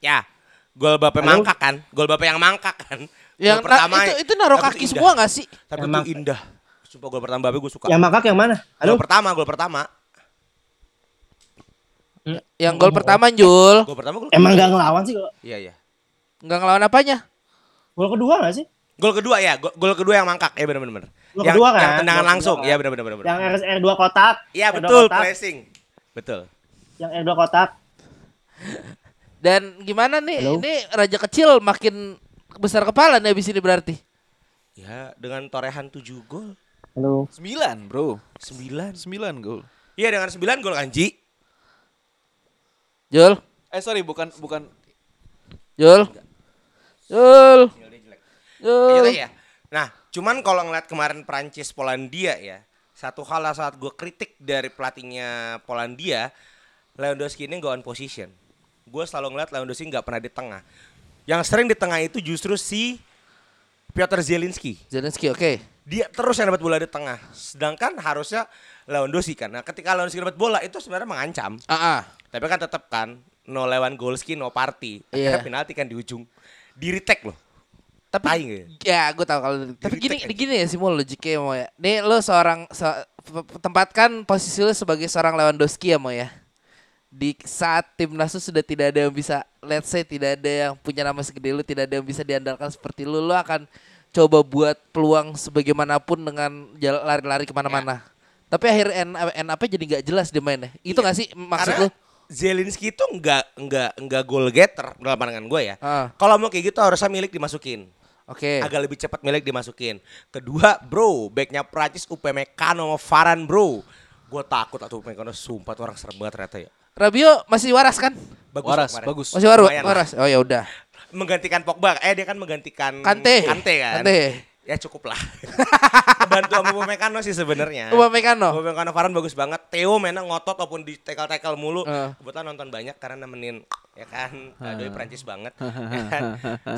Ya. Gol Bape Halo? mangkak kan? Gol Bape yang mangkak kan? yang Gol na- itu itu naruh kaki indah. semua nggak sih? Tapi Emang. itu indah. Sumpah gol pertama Bape gue suka. Yang makak yang mana? Halo. Gol pertama, gol pertama. Yang gol pertama Jul. Gol pertama gol Emang gak ngelawan sih kalau Iya, iya. Nggak ngelawan apanya? gol kedua gak sih? Gol kedua ya, gol, kedua yang mangkak. Ya benar benar. Gol Yang, kedua kan? yang tendangan Gol langsung. kedua Iya kan? benar benar benar. Yang R2 kotak. Iya R2 betul, kotak. pressing. Betul. Yang R2 kotak. Dan gimana nih? Halo? Ini raja kecil makin besar kepala nih abis ini berarti. Ya, dengan torehan 7 gol, Halo. 9 bro 9. 9 gol Iya, dengan 9 gol Kanji. Jul, Eh sorry bukan bukan Jul. Jul. Jul. ya. Nah, cuman kalau ngeliat kemarin Prancis Polandia ya, satu hal yang saat gue kritik dari pelatihnya Polandia, Lewandowski ini nggak on position. Gue selalu ngeliat Lewandowski nggak pernah di tengah. Yang sering di tengah itu justru si Piotr Zielinski. Zelensky oke. Dia terus yang dapat bola di tengah. Sedangkan harusnya Lewandowski kan. Nah, ketika Lewandowski dapat bola itu sebenarnya mengancam. Ah, ah. Tapi kan tetap kan no Lewandowski no party. Akhirnya Iya. penalti kan di ujung. Di retake loh. Tapi Tai nggak ya? ya gue tahu kalau tapi gini aja. gini ya Simul logiknya mau ya. Nih lo seorang se- tempatkan posisi lo sebagai seorang Lewandowski ya mau ya. Di saat timnas sudah tidak ada yang bisa let's say tidak ada yang punya nama segede lu, tidak ada yang bisa diandalkan seperti lu, lu akan coba buat peluang sebagaimanapun dengan lari-lari ke mana-mana. Tapi akhir up jadi nggak jelas dia mainnya. Itu Iya. nggak sih maksud Karena lu? Zelensky itu enggak enggak enggak goal getter dalam pandangan gue ya. Ah, Kalau mau kayak gitu harusnya milik dimasukin. Oke. Agak lebih cepat milik dimasukin. Kedua, bro, backnya Prancis Upamecano sama Varane, bro. Gue takut atau Upamecano sumpah tuh orang serem banget ternyata ya. Rabio masih waras kan? Bagus waras kemarin. bagus. Masih waru, waras. Oh ya udah. Menggantikan Pogba. Eh dia kan menggantikan Kante. Kante kan. Kante. Ya cukup lah. Bantu sama Upamecano sih sebenarnya. Upamecano. Upamecano Varane bagus banget. Theo mainnya ngotot walaupun di tackle-tackle mulu. Eh. Kebetulan nonton banyak karena nemenin ya kan uh, doi Prancis banget. ya kan?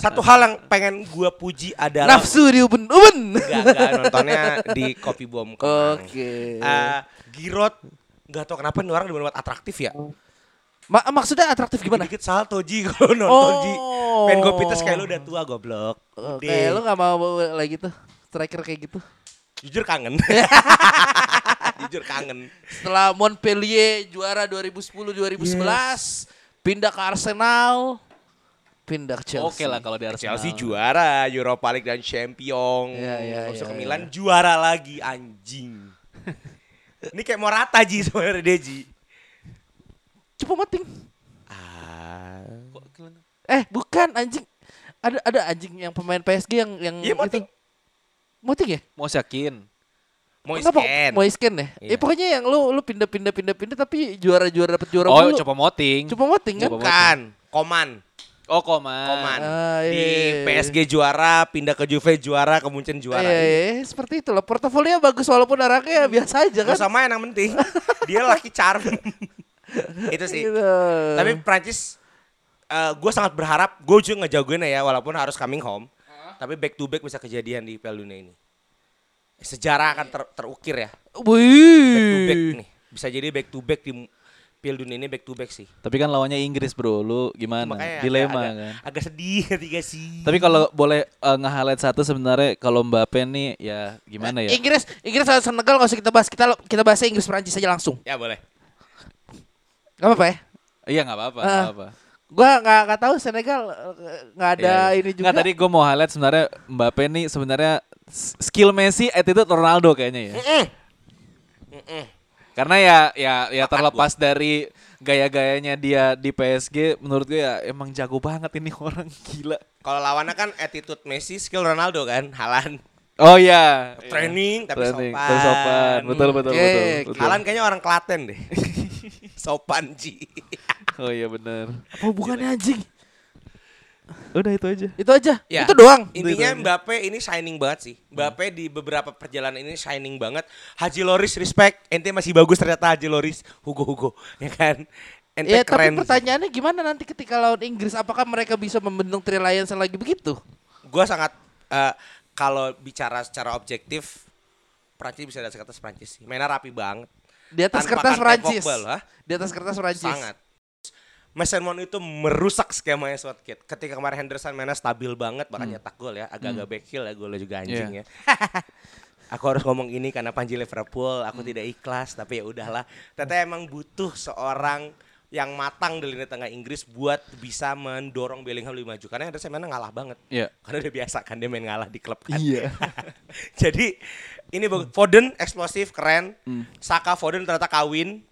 Satu hal yang pengen gua puji adalah Nafsu di uben uben. Enggak, nontonnya di Kopi Bom. Oke. Eh, Giroud nggak tahu kenapa nih orang dibuat atraktif ya. Ma- maksudnya atraktif gimana? Dikit salto Ji kalau nonton Ji. Oh. Pengen gue pites kayak lu udah tua goblok. Oke, Udah. lu gak mau lagi gitu? Striker kayak gitu. Jujur kangen. Jujur kangen. Setelah Montpellier juara 2010-2011, pindah ke Arsenal, pindah ke Chelsea. Oke lah kalau di Arsenal. Chelsea juara Europa League dan Champion. Iya, iya, Masuk iya, ke Milan juara lagi anjing. Ini kayak mau rata Ji sebenarnya Deji. Coba mating. Ah. Eh, bukan anjing. Ada ada anjing yang pemain PSG yang yang Iya, Moting. itu. Moting ya? Mau yakin. Mau scan. Mau scan ya? Iya. Eh pokoknya yang lu lu pindah-pindah pindah-pindah tapi juara-juara dapet juara Oh mulu. coba moting. Coba moting kan? Bukan, Koman. Oh Koman. Koman. Ah, di iya. PSG juara, pindah ke Juve juara, ke Munchen juara. Iya, iya, seperti itu loh. Portofolio bagus walaupun arahnya biasa aja kan. sama yang penting dia laki charm. itu sih. Gitu. Tapi Prancis gue sangat berharap gue juga ngejagoin ya walaupun harus coming home. Tapi back to back bisa kejadian di Piala Dunia ini. Sejarah akan ter- terukir ya. Back to back Wih. nih. Bisa jadi back to back di Piala Dunia ini back to back sih. Tapi kan lawannya Inggris bro, lu gimana? Makanya Dilema agak, kan. agak, agak sedih ketika sih. Tapi kalau boleh uh, nge-highlight satu sebenarnya kalau Mbappe nih ya gimana ya? Inggris, Inggris sama Senegal nggak usah kita bahas. Kita kita bahas Inggris Prancis aja langsung. ya boleh. Gak apa-apa ya? Iya nggak apa-apa, Ah. nggak apa. Gua nggak nggak tahu Senegal eh, nggak ada Iya, iya. ini juga. Nggak, tadi gue mau highlight sebenarnya Mbappe nih sebenarnya skill Messi, attitude Ronaldo kayaknya ya. Karena ya ya ya terlepas dari gaya-gayanya dia di PSG, menurut gue ya emang jago banget ini orang gila. Kalau lawannya kan attitude Messi, skill Ronaldo kan, Halan. Oh iya. Training tapi Training, sopan. tapi sopan. Betul betul Oke, betul. betul. Halan kayaknya orang Klaten deh. sopan Ji. Oh iya benar. Apa hubungannya anjing? Udah itu aja. Itu aja. Ya. Itu doang. Intinya Mbappe ini shining banget sih. Mbappe di beberapa perjalanan ini shining banget. Haji Loris respect. Ente masih bagus ternyata Haji Loris. Hugo Hugo, ya kan? Ente Ya tapi keren. pertanyaannya gimana nanti ketika lawan Inggris apakah mereka bisa membendung Three Lions lagi begitu? Gua sangat eh, kalau bicara secara objektif Prancis bisa di atas Prancis sih. Mainnya rapi banget. Di atas Tanpa kertas Prancis. Di atas kertas Prancis. Sangat. Mason Mount itu merusak skemanya Southgate. Ketika kemarin Henderson mainnya stabil banget, bahkan nyetak gol ya, agak-agak backhill ya, golnya juga anjing ya. aku harus ngomong ini karena Panji Liverpool, aku tidak ikhlas, tapi ya udahlah. Ternyata emang butuh seorang yang matang di lini tengah Inggris buat bisa mendorong Bellingham lebih maju. Karena Henderson mainnya ngalah banget. Iya. Karena udah biasa kan dia main ngalah di klub kan. Iya. Jadi ini bagus. Foden eksplosif keren. Hmm. Saka Foden ternyata kawin.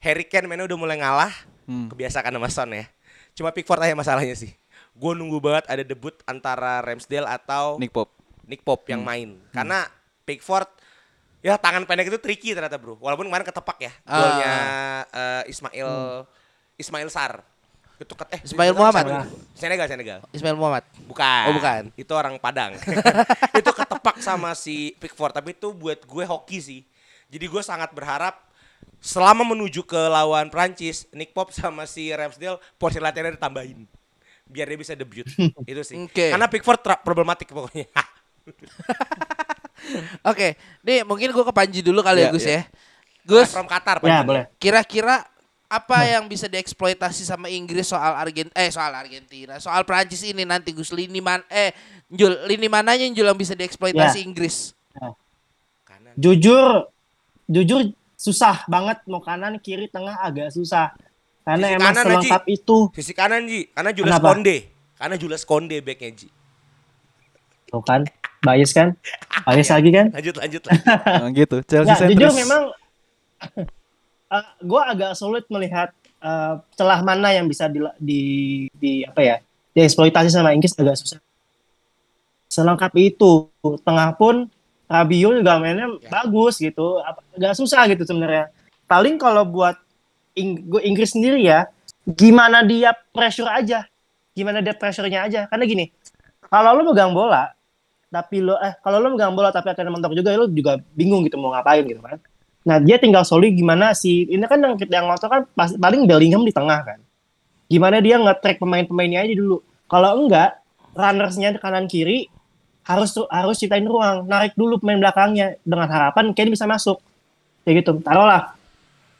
Harry Kane mainnya udah mulai ngalah. Hmm. Kebiasaan sama Son ya. Cuma Pickford aja masalahnya sih. Gue nunggu banget ada debut antara Ramsdale atau Nick, Nick Pop. Pop yang main. Karena Pickford ya tangan pendek itu tricky ternyata bro. Walaupun kemarin ketepak ya. Ah. Golnya eh, Ismail Ismail Sar. Itu ket eh Ismail Muhammad. Senegal, Senegal. Ismail Muhammad. Bukan. Oh, bukan. Itu orang Padang. itu ketepak sama si Pickford, tapi itu buat gue hoki sih. Jadi gue sangat berharap selama menuju ke lawan Prancis, Nick Pop sama si Ramsdale porsi latihannya ditambahin. Biar dia bisa debut. itu sih. Oke. Karena Pickford problematik pokoknya. Oke, nih mungkin gue ke Panji dulu kali ya Iya, Gus iya. ya. Gus, From Qatar Ya, Pak. boleh. kira-kira apa yang bisa dieksploitasi sama Inggris soal Argent eh soal Argentina, soal Prancis ini nanti Gus lini man eh Jul lini mananya Jul yang bisa dieksploitasi Ya. Inggris? Kanan. Jujur, jujur susah banget mau kanan kiri tengah agak susah. Karena Sisi emang kanan, selengkap itu. Sisi kanan Ji, karena Julius Kenapa? Konde. Karena Julius Konde backnya Ji. Tuh kan, bias kan? Bias lagi kan? Lanjut lanjut. lanjut. Nah, gitu. Chelsea Ya, jujur sentris. Memang gue agak sulit melihat eh, celah mana yang bisa di, di, di apa ya dieksploitasi sama Inggris agak susah. Selengkap itu, tengah pun Rabio juga mainnya Ya. bagus gitu, agak susah gitu sebenarnya. Paling kalau buat Ing- Inggris sendiri ya, gimana dia pressure aja, gimana dia pressure-nya aja. Karena gini, kalau lo megang bola, tapi lo eh kalau lo megang bola tapi akan mentok juga lo juga bingung gitu mau ngapain gitu kan. Nah dia tinggal soli gimana sih ini kan yang yang ngotot kan pas, paling Bellingham di tengah kan. Gimana dia nge-track pemain-pemainnya aja dulu. Kalau enggak runnersnya di kanan kiri harus harus ciptain ruang, narik dulu pemain belakangnya dengan harapan Kane bisa masuk. Kayak gitu. Taruhlah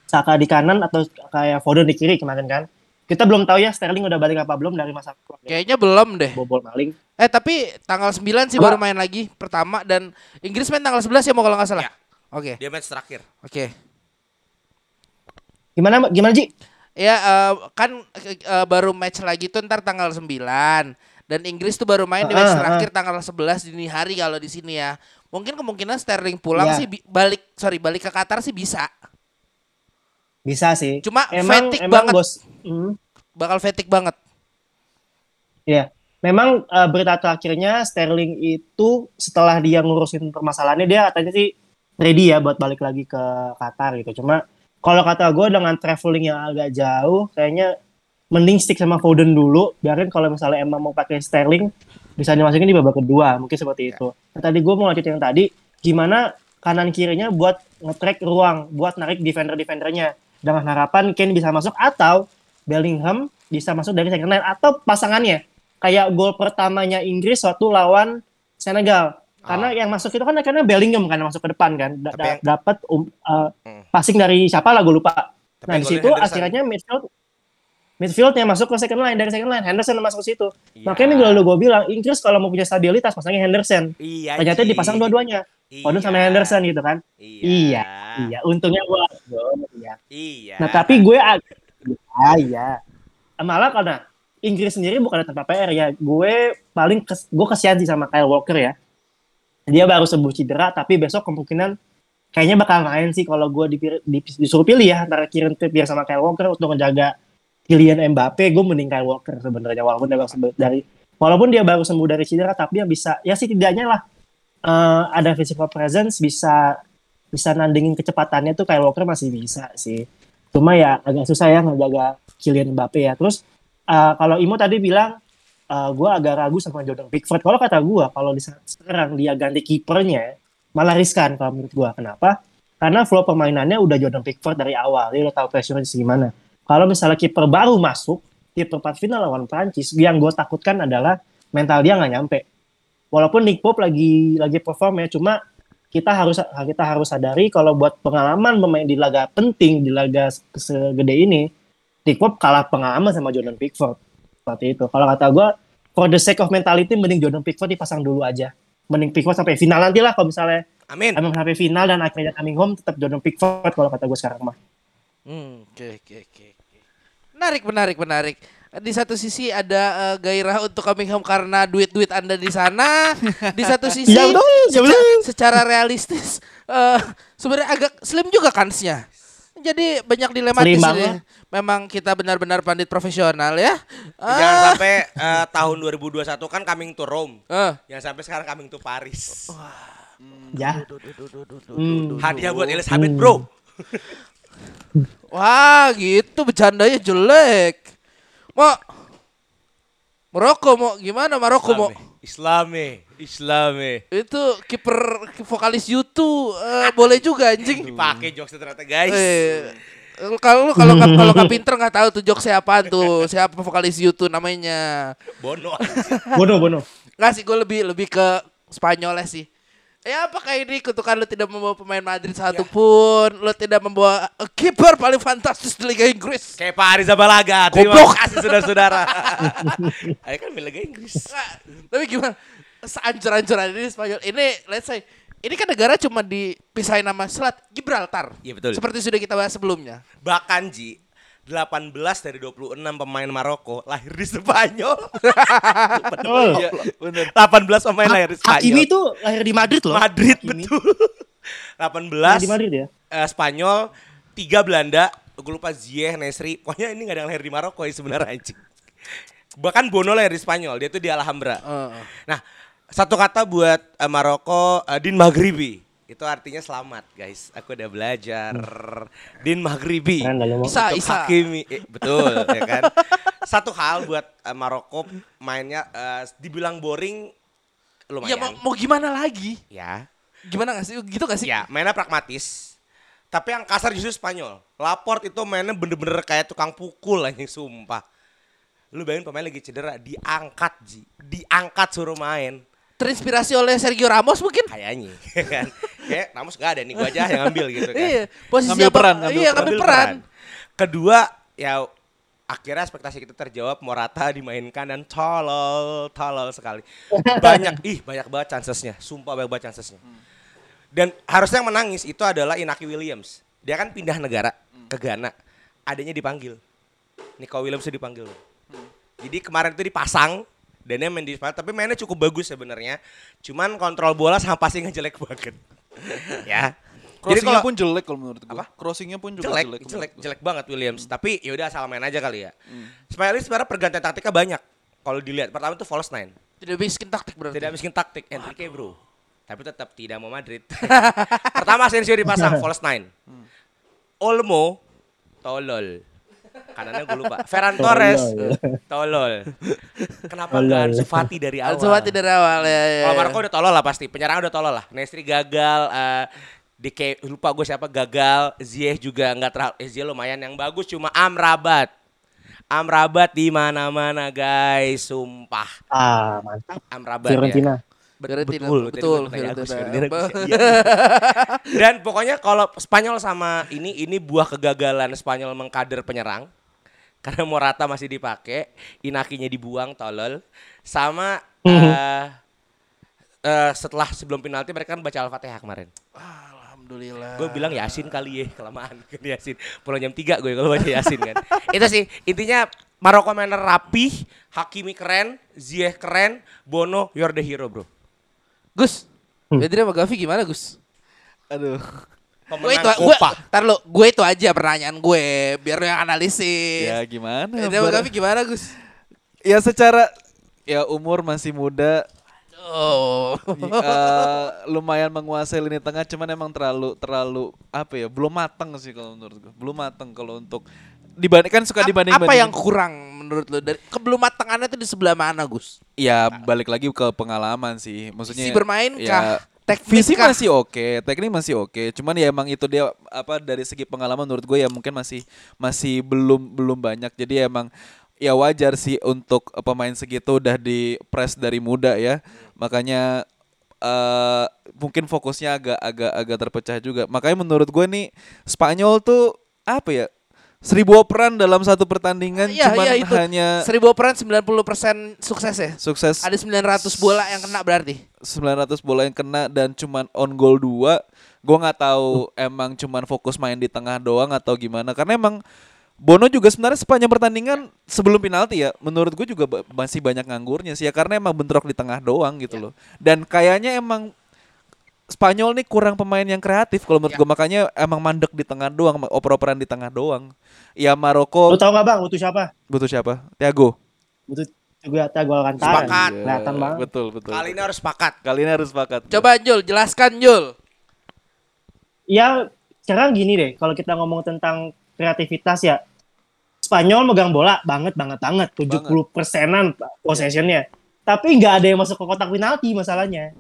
Saka di kanan atau kayak Foden di kiri kemarin kan. Kita belum tahu ya Sterling udah balik apa belum dari masa Kayaknya belum deh. bobol maling. Eh tapi tanggal 9 sih Apa? baru main lagi pertama dan Inggris main tanggal 11 ya mau kalau nggak salah. Ya. Oke. Dia match terakhir. Oke. Gimana gimana Ji? Ya eh, kan eh, baru match lagi tuh ntar tanggal 9 dan Inggris tuh baru main di match ah, terakhir tanggal 11 dini hari kalau di sini ya. Mungkin kemungkinan Sterling pulang Iya. sih balik sorry balik ke Qatar sih bisa. Bisa sih. Cuma emang fatigue emang banget. bos. Hmm. Bakal fatigue banget. Iya. Memang eh, berita terakhirnya Sterling itu setelah dia ngurusin permasalahannya dia katanya sih ready ya buat balik lagi ke Qatar gitu. Cuma kalau kata gue dengan traveling yang agak jauh kayaknya mending stick sama Foden dulu. Biarin kalau misalnya emang mau pakai Sterling bisa dimasukin di babak kedua mungkin seperti itu. Nah, tadi gue mau lanjut yang tadi gimana kanan kirinya buat nge-track ruang buat narik defender-defendernya dengan harapan Kane bisa masuk atau Bellingham bisa masuk dari second line atau pasangannya kayak gol pertamanya Inggris waktu lawan Senegal karena yang masuk itu kan karena Bellingham kan yang masuk ke depan kan Da- yang- dapat um, uh, Hmm. passing dari siapa lah gue lupa Tapi nah yang di situ akhirnya midfield midfieldnya masuk ke second line dari second line Henderson masuk ke situ Iya. makanya minggu lalu gue bilang Inggris kalau mau punya stabilitas pasangnya Henderson Iya. ternyata Ji. dipasang dua-duanya Foden sama Iya. Henderson gitu kan Iya. iya untungnya gue iya Iya. Nah tapi gue ag- ya, ya. Malah karena Inggris sendiri bukan tanpa PR ya. Gue paling kes, gue kesian sih sama Kyle Walker ya. Dia baru sembuh cedera tapi besok kemungkinan kayaknya bakal main sih kalau gue dipir- di- disuruh pilih ya antara Kieran Trippier sama Kyle Walker untuk menjaga Kylian Mbappe. Gue mending Kyle Walker sebenarnya walaupun dia baru sembuh dari walaupun dia baru sembuh dari cedera tapi yang bisa ya sih tidaknya lah eh, ada physical presence bisa bisa nandingin kecepatannya tuh Kyle Walker masih bisa sih. Cuma ya agak susah ya ngejaga Kylian Mbappe ya. Terus eh, kalau Imo tadi bilang eh, gue agak ragu sama Jordan Pickford. Kalau kata gue kalau di sekarang dia ganti kipernya malah riskan kalau menurut gue kenapa? Karena flow permainannya udah Jordan Pickford dari awal. Dia udah tahu pressure-nya gimana kalau misalnya kiper baru masuk di perempat final lawan Prancis yang gue takutkan adalah mental dia nggak nyampe. Walaupun Nick Pope lagi lagi perform ya cuma kita harus kita harus sadari kalau buat pengalaman pemain di laga penting di laga se- segede ini Nick Pope kalah pengalaman sama Jordan Pickford seperti itu kalau kata gue for the sake of mentality mending Jordan Pickford dipasang dulu aja mending Pickford sampai final nanti lah kalau misalnya Amin. emang sampai final dan akhirnya coming home tetap Jordan Pickford kalau kata gue sekarang mah Hmm, oke oke oke. oke. Menarik menarik menarik. Di satu sisi ada eh, gairah untuk coming home karena duit-duit Anda di sana. Di satu sisi Ya betul, ya betul. secara realistis eh sebenarnya agak slim juga kansnya. Jadi banyak dilematis Slim ini. Memang kita benar-benar pandit profesional ya. Jangan Ah, sampai eh, tahun 2021 kan coming to Rome. eh, Yang sampai sekarang coming to Paris. ya Hmm. Hadiah buat Elizabeth, Bro. Wah, gitu bercandanya jelek. Mau Maroko mau gimana Maroko mau? Islame, Islame. Itu kiper vokalis YouTube eh, boleh juga anjing. Dipakai jokes ternyata guys. Eh, kalau lu- kalau kalau nggak pinter nggak tahu tuh jok siapa tuh siapa vokalis YouTube namanya Bono. Bono, Bono. nggak sih gue lebih lebih ke Spanyolnya sih ya apakah ini kutukan lu tidak membawa pemain Madrid satu pun lu tidak membawa eh, kiper paling fantastis di Liga Inggris Kayak Pak Ariza Balaga. Terima Goblok. kasih saudara-saudara. Ayo kan Liga Inggris. Nggak, tapi gimana seancur-ancuran ini Spanyol ini let's say ini kan negara cuma dipisahin nama selat Gibraltar Iya, betul. seperti sudah kita bahas sebelumnya Bahkan Ji, 18 dari 26 pemain Maroko lahir di Spanyol. Betul. Iya, bener. 18 pemain lahir di Spanyol. Hakimi tuh lahir di Madrid loh. Madrid Hakimi. betul. 18 Lahir di Madrid ya. eh, Spanyol, 3 Belanda, gue lupa Ziyech, Nesri. Pokoknya ini gak ada yang lahir di Maroko ya sebenarnya anjing. Bahkan Bono lahir di Spanyol, dia tuh di Alhambra. Heeh. Nah, satu kata buat eh, Maroko, eh, Din Maghribi. Itu artinya selamat, guys. Aku udah belajar. Din Maghribi. Keren dah lu mau. Isa Untuk Isa Hakimi, Eh, betul ya kan. Satu hal buat eh, Maroko mainnya eh, dibilang boring ya mau, lumayan. mau gimana lagi Ya. gimana gak sih gitu gak sih Ya, mainnya pragmatis. Tapi yang kasar justru Spanyol. Laport itu mainnya bener-bener kayak tukang pukul anjing sumpah. Lu bayangin pemain lagi cedera, diangkat Ji. Diangkat suruh main. Terinspirasi oleh Sergio Ramos mungkin Kayaknya kan. Kayak Ramos gak ada nih, gua aja yang ngambil gitu kan. Iya, posisi Ngambil apa? peran, ngambil iya, ngambil peran. Kedua, ya akhirnya ekspektasi kita terjawab Morata dimainkan dan tolol, tolol sekali. Banyak, ih banyak banget chancesnya, sumpah banyak banget chancesnya. Dan harusnya yang menangis itu adalah Inaki Williams. Dia kan pindah negara ke Ghana, adanya dipanggil. Nico Williams itu dipanggil. Jadi kemarin itu dipasang dan dia main di Spanyol, tapi mainnya cukup bagus sebenarnya. Cuman kontrol bola sama passingnya jelek banget. ya. Jadi Crossingnya kalau pun jelek kalau menurut gua. Apa? Crossingnya pun juga jelek, jelek. jelek, jelek, banget Williams. Tapi yaudah salah main aja kali ya. Spanyol ini sebenarnya pergantian taktiknya banyak. Kalau dilihat pertama itu false nine, Tidak miskin taktik berarti. tidak miskin taktik Enrique bro. Tapi tetap tidak mau Madrid. pertama Asensio dipasang false nine. Olmo tolol. Kanannya gue lupa. Ferran Torres tolol. Kenapa Tolol. nggak Ansu Fati dari awal? Ansu Fati dari awal ya. ya, Kalau ya. Marco udah tolol lah pasti. Penyerang udah tolol lah. Nestri gagal. eh Dike lupa gue siapa gagal. Ziyech juga nggak terlalu. Eh, Ziyech lumayan yang bagus cuma Amrabat. Amrabat di mana-mana guys, sumpah. Ah, mantap. Amrabat ya. Fiorentina. Bet- Fiorentina, betul, betul, Fiorentina. Fiorentina. Iya. Dan pokoknya kalau Spanyol sama ini ini buah kegagalan Spanyol mengkader penyerang. Karena Morata masih dipakai, Inakinya dibuang tolol. Sama eh eh, setelah sebelum penalti mereka kan baca Al-Fatihah kemarin. Alhamdulillah. Gue bilang Yasin kali ya, kelamaan kan Yasin. Pulang jam 3 gue kalau baca Yasin kan. Itu sih intinya Maroko mainnya rapih, Hakimi keren, Ziyech keren, Bono you're the hero bro. Gus. Hmm. Pedri sama Gavi gimana Gus? Aduh. Gue Pemenang itu gue tar lu, gue itu aja pertanyaan gue biar lu yang analisis. Ya gimana? Pedri sama Gavi gimana Gus? Ya secara ya umur masih muda Oh. eh, lumayan menguasai lini tengah cuman emang terlalu terlalu apa ya belum matang sih kalau menurut gue belum matang kalau untuk dibandingkan suka dibanding Apa yang kurang menurut lu dari kebelum matangannya itu di sebelah mana Gus? ya balik lagi ke pengalaman sih maksudnya Si bermain ya, kah? Teknik Visi kah? masih oke, teknik masih oke. Cuman ya emang itu dia apa dari segi pengalaman menurut gue ya mungkin masih masih belum belum banyak. Jadi emang ya wajar sih untuk pemain segitu udah di press dari muda ya. Makanya eh mungkin fokusnya agak agak agak terpecah juga. Makanya menurut gue nih Spanyol tuh apa ya? Seribu operan dalam satu pertandingan cuman iya, itu. hanya Seribu operan 90% sukses ya? sukses Ada 900 bola yang kena berarti. 900 bola yang kena dan cuman on goal 2 gue nggak tahu emang cuman fokus main di tengah doang atau gimana karena emang Bono juga sebenarnya sepanjang pertandingan sebelum penalti ya menurut gue juga masih banyak nganggurnya sih ya karena emang bentrok di tengah doang gitu loh dan kayaknya emang Spanyol nih kurang pemain yang kreatif kalau menurut Ya. gue makanya emang mandek di tengah doang oper-operan di tengah doang ya Maroko Lu tau gak bang butuh siapa? butuh siapa Thiago Butuh juga Thiago Alcantara. Sepakat. Kelihatan Iya, banget. betul betul Kali ini harus sepakat. kali ini harus sepakat Coba Jul, jelaskan Jul. Ya sekarang gini deh, kalau kita ngomong tentang kreativitas ya. Spanyol megang bola banget banget banget 70 persenan possessionnya. Tapi nggak ada yang masuk ke kotak penalti masalahnya.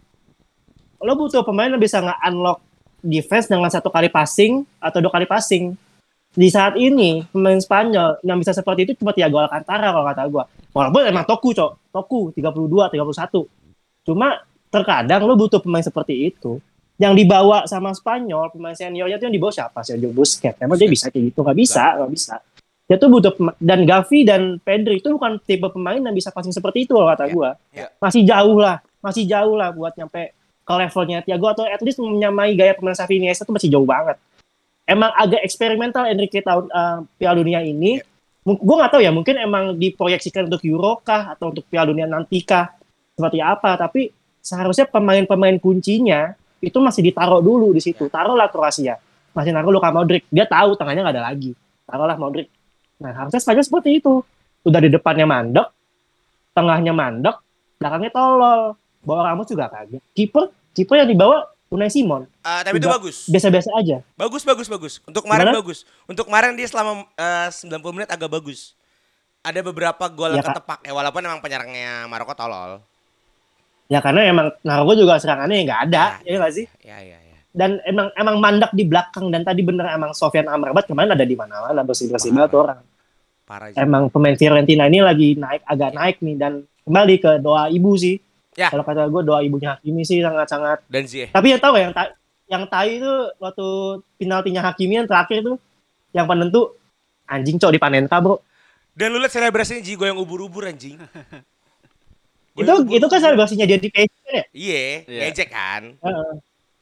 Lo butuh pemain yang bisa nge-unlock defense dengan satu kali passing atau dua kali passing. Di saat ini pemain Spanyol yang bisa seperti itu cuma Thiago Alcantara kalau kata gua. Walaupun emang Toku, Cok. Toku 32, 31. Cuma terkadang lo butuh pemain seperti itu. Yang dibawa sama Spanyol, pemain seniornya itu yang dibawa siapa? Sergio Busquets. Emang dia bisa kayak gitu? Nggak bisa, nggak bisa. Dia tuh butuh dan Gavi dan Pedri itu bukan tipe pemain yang bisa passing seperti itu kalau kata gua. ya. Masih jauh lah, masih jauh lah buat nyampe ke levelnya Thiago atau at least menyamai gaya pemain Xavi Iniesta itu masih jauh banget. Emang agak eksperimental Enrique tahun eh, Piala Dunia ini. Gue nggak tahu ya, mungkin emang diproyeksikan untuk Euro kah atau untuk Piala Dunia nanti kah seperti apa. Tapi seharusnya pemain-pemain kuncinya itu masih ditaruh dulu di situ. Taruhlah Kroasia, masih naruh Luka Modric. Dia tahu tengahnya nggak ada lagi. Taruhlah Modric. Nah harusnya Spanyol seperti itu. Udah di depannya mandek, tengahnya mandek, belakangnya tolol. Bawa Ramos juga kaget. Kiper, kiper yang dibawa Unai Simon. Ah, tapi itu bagus. Biasa-biasa aja. Bagus, bagus, bagus. Untuk kemarin Gimana? bagus. Untuk kemarin dia selama eh, 90 menit agak bagus. Ada beberapa gol Ya, ketepak. Ya walaupun emang penyerangnya Maroko tolol. Ya karena emang Naroko juga serangannya nggak ada, ya nggak sih? Ya, ya, ya. Dan emang emang mandek di belakang dan tadi bener emang Sofian Amrabat kemarin ada di mana-mana bersih-bersih banget tuh orang. Parah. Emang pemain Fiorentina ini lagi naik agak naik nih dan kembali ke doa ibu sih. Ya. Kalau kata gue doa ibunya Hakimi sih sangat-sangat. Dan Ziyech. Tapi ya tahu ya, yang ta yang tai itu waktu penaltinya Hakimi yang terakhir tuh yang penentu anjing cok di Panenka bro. Dan lu lihat selebrasinya Ji yang ubur-ubur anjing. Itu itu kan selebrasinya dia di PSG kan ya. Iya, Iya. ngejek kan. Heeh.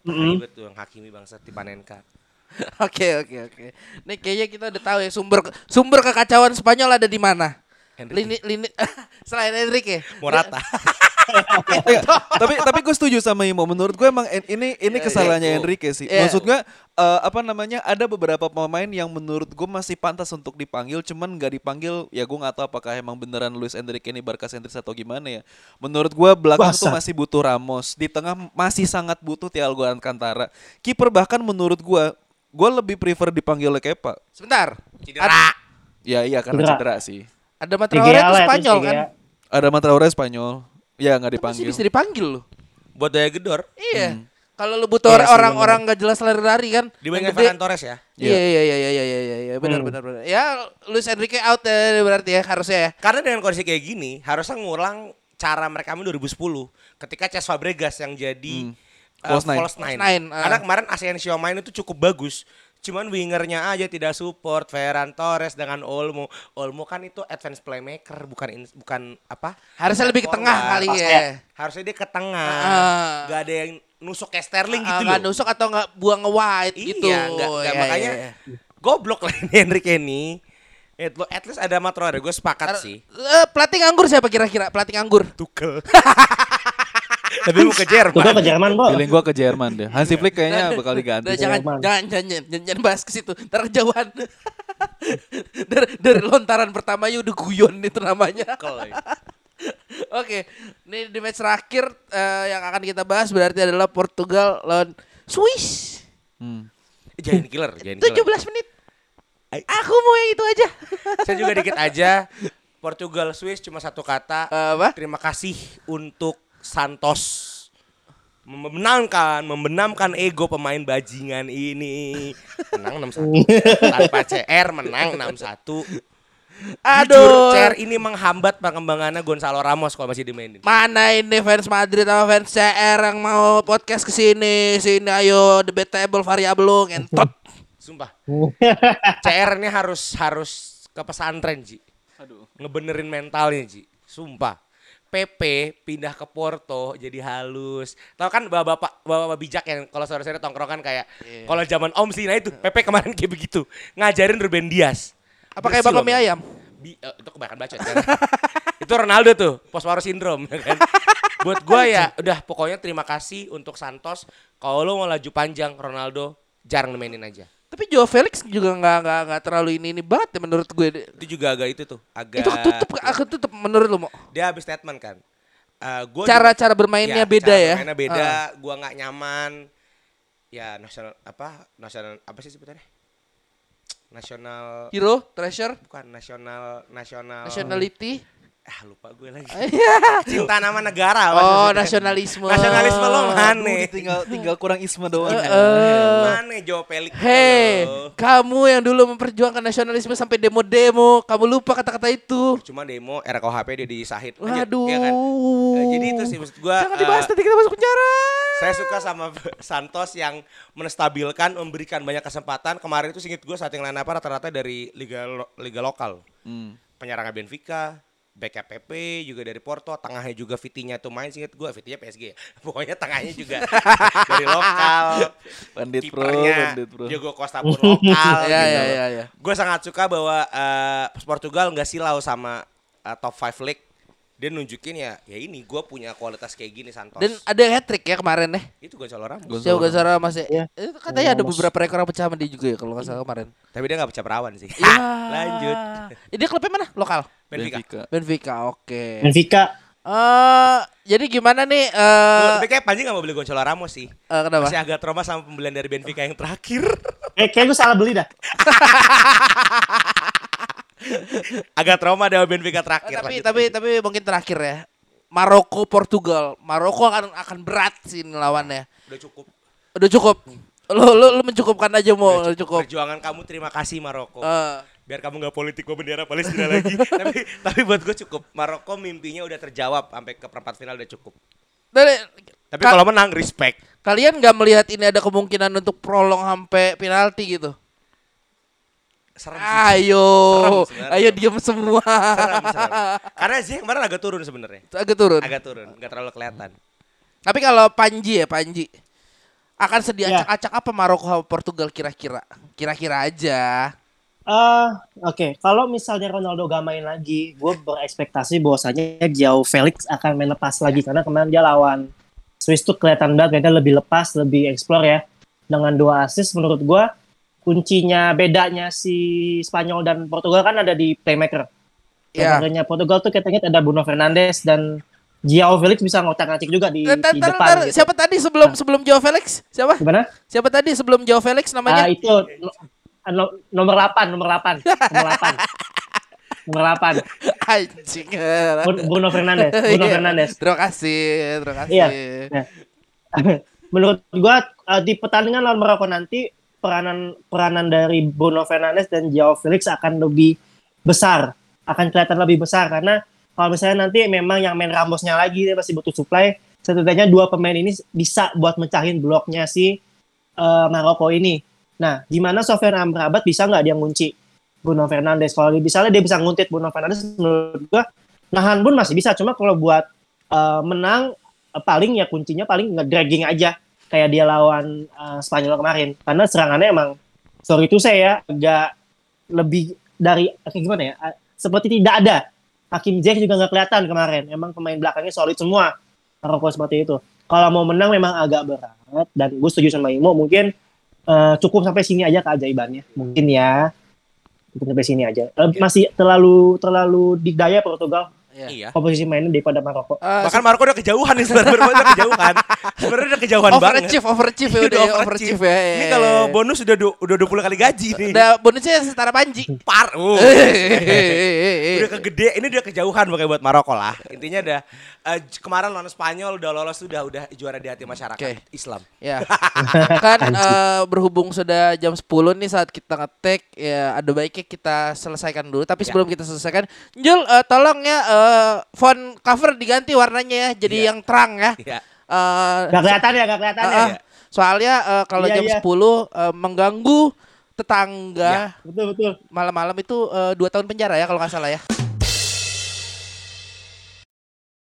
Mm-mm. Ribet tuh yang Hakimi bangsat di Panenka. Oke oke oke. Nih kayaknya kita udah tahu ya sumber sumber kekacauan Spanyol ada di mana. Henry Lini lini selain Enrique. Morata. Eh, tapi tapi gue setuju sama Imo. Menurut gue emang ini ini Iya, kesalahannya iya. Enrique sih. Iya. Maksud gue eh, apa namanya ada beberapa pemain yang menurut gue masih pantas untuk dipanggil, cuman nggak dipanggil. Ya gue nggak tahu apakah emang beneran Luis Enrique ini Barca sentris atau gimana ya. Menurut gue belakang tuh Bangsat. masih butuh Ramos, di tengah masih sangat butuh Thiago Alcantara. Kiper bahkan menurut gue gue lebih prefer dipanggil Kepa. Sebentar. Cedera. Ya iya karena Cedera. cedera sih. Ada Matraore itu Spanyol kan. Ada Matraore Spanyol. Ya nggak Masih dipanggil. bisa dipanggil loh. Buat daya gedor. Iya. Kalau lu butuh Iya orang-orang nggak jelas lari-lari kan. Gede. Ferran Torres ya. Iya iya iya iya iya iya iya benar Hmm. benar benar. Ya Luis Enrique out ya berarti ya harusnya ya. Karena dengan kondisi kayak gini harusnya ngulang cara mereka 2010 ketika Cesc Fabregas yang jadi Hmm. uh, False nine. false nine. False nine, ah. Karena kemarin Asensio main itu cukup bagus. Cuman wingernya aja tidak support Ferran Torres dengan Olmo. Olmo kan itu advance playmaker bukan in- bukan apa? Harusnya lebih ke tengah kali ya. Harusnya dia ke tengah. Ah. Gak ada yang nusuk kayak Sterling gitu nggak loh. nusuk atau nggak buang nge-wide Iya, gitu. nggak- nggak, Ya, makanya ya, ya. goblok lah ini Henrik ini. At, lo- at least ada Matroare, gue sepakat sih. Eh, pelatih nganggur siapa kira-kira? Pelatih nganggur. Tukel. Tapi mau ke Jerman. Tuh ke Jerman kok. Feeling gue ke Jerman deh. Hansi Flick kayaknya bakal diganti. Udah, jangan, Jerman. jangan, jangan, jangan, bahas ke situ. Ntar kejauhan. dari, dari lontaran pertamanya udah guyon itu namanya. Tukel. Oke, ini di match terakhir eh, yang akan kita bahas berarti adalah Portugal lawan Swiss. Hmm. Giant killer, giant 17 killer. menit. Aku mau yang itu aja. Saya juga dikit aja. Portugal Swiss cuma satu kata. Apa? Terima kasih untuk Santos membenamkan membenamkan ego pemain bajingan ini. Menang 6-1. Tanpa CR menang 6-1. Jujur, Aduh. CR ini menghambat perkembangannya Gonzalo Ramos kalau masih dimainin. Mana ini fans Madrid sama fans CR yang mau podcast ke sini? Sini ayo debatable variable ngentot. Sumpah. CR ini harus harus ke pesantren, Ji. Aduh. Ngebenerin mentalnya, Ji. Sumpah. PP pindah ke Porto jadi halus. Tahu kan bapak-bapak bapak bijak yang kalau sore-sore tongkrongan kayak Iya. kalau zaman Om sih nah itu PP kemarin kayak begitu. Ngajarin Ruben Dias. Apa kayak bapak mie ayam? Bi- eh, itu kebanyakan bacot kan. itu Ronaldo tuh, post-war syndrome ya kan. Buat gua ya udah pokoknya terima kasih untuk Santos. Kalau lo mau laju panjang Ronaldo jarang dimainin aja. Tapi Joe Felix juga nggak nggak nggak terlalu ini ini banget ya menurut gue. Itu juga agak itu tuh, agak Itu ketutup aku tutup menurut lu mau. dia habis statement kan. Eh, gua Cara juga- cara bermainnya Ya, beda cara ya. Bermainnya beda, Ah. gua nggak nyaman. Ya nasional apa? Nasional apa sih sebenarnya? nasional Hero, treasure, bukan nasional nasional nationality. Ah lupa gue lagi Iya. cinta nama negara oh, maksudnya. nasionalisme. nasionalisme lo mana tinggal tinggal kurang isme doang. mana Jawa Pelik Hei, kamu yang dulu memperjuangkan nasionalisme sampai demo-demo, kamu lupa kata-kata itu. cuma demo RKUHP dia disahid Lanjut, Waduh. iya kan? Eh, jadi itu sih maksud gua Jangan eh, dibahas nanti kita masuk penjara. saya suka sama Santos yang menstabilkan memberikan banyak kesempatan kemarin itu singkat gue starting line apa rata-rata dari liga lo- liga lokal Hmm. penyerangnya Benfica backnya PP juga dari Porto tengahnya juga Vitinya tuh main singkat gue Vitinya PSG ya. pokoknya tengahnya juga dari lokal Bandit Pro, kipernya Bandit Pro. Diogo Costa pun lokal Ya, gitu ya, loh. ya, ya. gue sangat suka bahwa eh, Portugal nggak silau sama eh, top 5 league dia nunjukin ya ya ini gue punya kualitas kayak gini Santos Dan ada hat trick ya kemarin deh. itu Gonzalo Ramos Siapa Gonzalo masih Iya. itu katanya ada Ramos. beberapa rekor yang pecah sama dia juga ya kalau nggak salah kemarin. tapi dia nggak pecah perawan sih Iya. lanjut Ini klubnya mana? Lokal. Benfica. Benfica. Benfica, oke. Benfica Eh, jadi gimana nih? Eh, Tapi kayak Panji gak mau beli Gonzalo Ramos sih. eh, kenapa? Masih agak trauma sama pembelian dari Benfica yang terakhir. eh kayak gue salah beli dah agak trauma dengan Benfica Eh, terakhir. tapi Lanjut, tapi lanjut. tapi mungkin terakhir ya. Maroko Portugal. Maroko akan akan berat sih ini lawannya. udah cukup. Udah cukup. Lu lu, lu mencukupkan aja mau udah cukup. Perjuangan kamu terima kasih Maroko. Eh, Biar kamu nggak politik gue bendera Palestina lagi. tapi tapi buat gue cukup. Maroko mimpinya udah terjawab sampai ke perempat final udah cukup. dari, Tapi Ka- kalau menang respect. kalian nggak melihat ini ada kemungkinan untuk prolong sampai penalti gitu? Serem sih. Ayo, Serem ayo diem semua. Serem, serem. Karena Ziyech kemarin agak turun sebenarnya. Agak turun. Agak turun, nggak terlalu kelihatan. Tapi kalau Panji ya Panji akan sedia Ya. acak-acak apa Maroko Portugal kira-kira? Kira-kira aja. Eh, oke. Kalau misalnya Ronaldo gak main lagi, gue berekspektasi bahwasanya Jao Felix akan main lepas lagi karena kemarin dia lawan Swiss tuh kelihatan banget kayaknya lebih lepas, lebih explore ya. Dengan dua assist menurut gue kuncinya bedanya si Spanyol dan Portugal kan ada di playmaker. Ya. Playmakernya Portugal tuh katanya ada Bruno Fernandes dan Jao Felix bisa ngotak-ngatik juga di, Ntar, di depan. ntar, gitu. Siapa tadi sebelum sebelum Joe Felix? Siapa? Gimana? Siapa tadi sebelum Joe Felix namanya? itu no- no- nomor 8, nomor 8. Nomor 8. nomor 8. Anjing. Bru- Bruno Fernandes. Bruno Iya. Fernandes. Terima kasih, terima kasih. Iya. Menurut gua eh, di pertandingan lawan Maroko nanti peranan peranan dari Bruno Fernandes dan Joao Felix akan lebih besar, akan kelihatan lebih besar karena kalau misalnya nanti memang yang main Ramosnya lagi dia masih butuh supply, setidaknya dua pemain ini bisa buat mecahin bloknya si eh, Maroko ini. Nah, gimana Sofian Amrabat bisa nggak dia ngunci Bruno Fernandes? Kalau misalnya dia bisa nguntit Bruno Fernandes, menurut gua nahan pun masih bisa. Cuma kalau buat eh, menang eh, paling ya kuncinya paling nge-dragging aja kayak dia lawan eh, Spanyol kemarin. Karena serangannya emang sorry itu saya agak lebih dari kayak gimana ya? eh, Seperti tidak ada. Hakim Ziyech juga nggak kelihatan kemarin. Emang pemain belakangnya solid semua. Maroko seperti itu. Kalau mau menang memang agak berat dan gue setuju sama Imo mungkin eh, cukup sampai sini aja keajaibannya. Mungkin ya. Mungkin sampai sini aja. Masih terlalu terlalu didaya Portugal Iya. komposisi mainnya daripada Maroko. Eh, Bahkan Marco udah kejauhan nih sebenarnya udah kejauhan. Sebenarnya udah kejauhan banget. overachieve, overachieve ya Iya, udah ya, udah overachieve overachieve. ya. Ini kalau bonus udah du- udah 20 kali gaji nih. udah bonusnya setara Panji. par. Uh. Udah kegede ini udah kejauhan makanya buat Maroko lah intinya udah eh, j- kemarin lawan Spanyol udah lolos sudah udah juara di hati masyarakat Oke. Islam Ya. kan eh, berhubung sudah jam 10 nih saat kita ngetek ya ada baiknya kita selesaikan dulu tapi Ya. sebelum kita selesaikan Jul eh, tolong ya eh, font cover diganti warnanya ya jadi Ya. yang terang ya. ya Eh, Gak kelihatan ya, gak kelihatan eh, ya. eh, soalnya eh, kalau Iya, jam iya. 10 eh, mengganggu tetangga Betul betul. malam-malam itu eh, dua tahun penjara ya kalau nggak salah ya.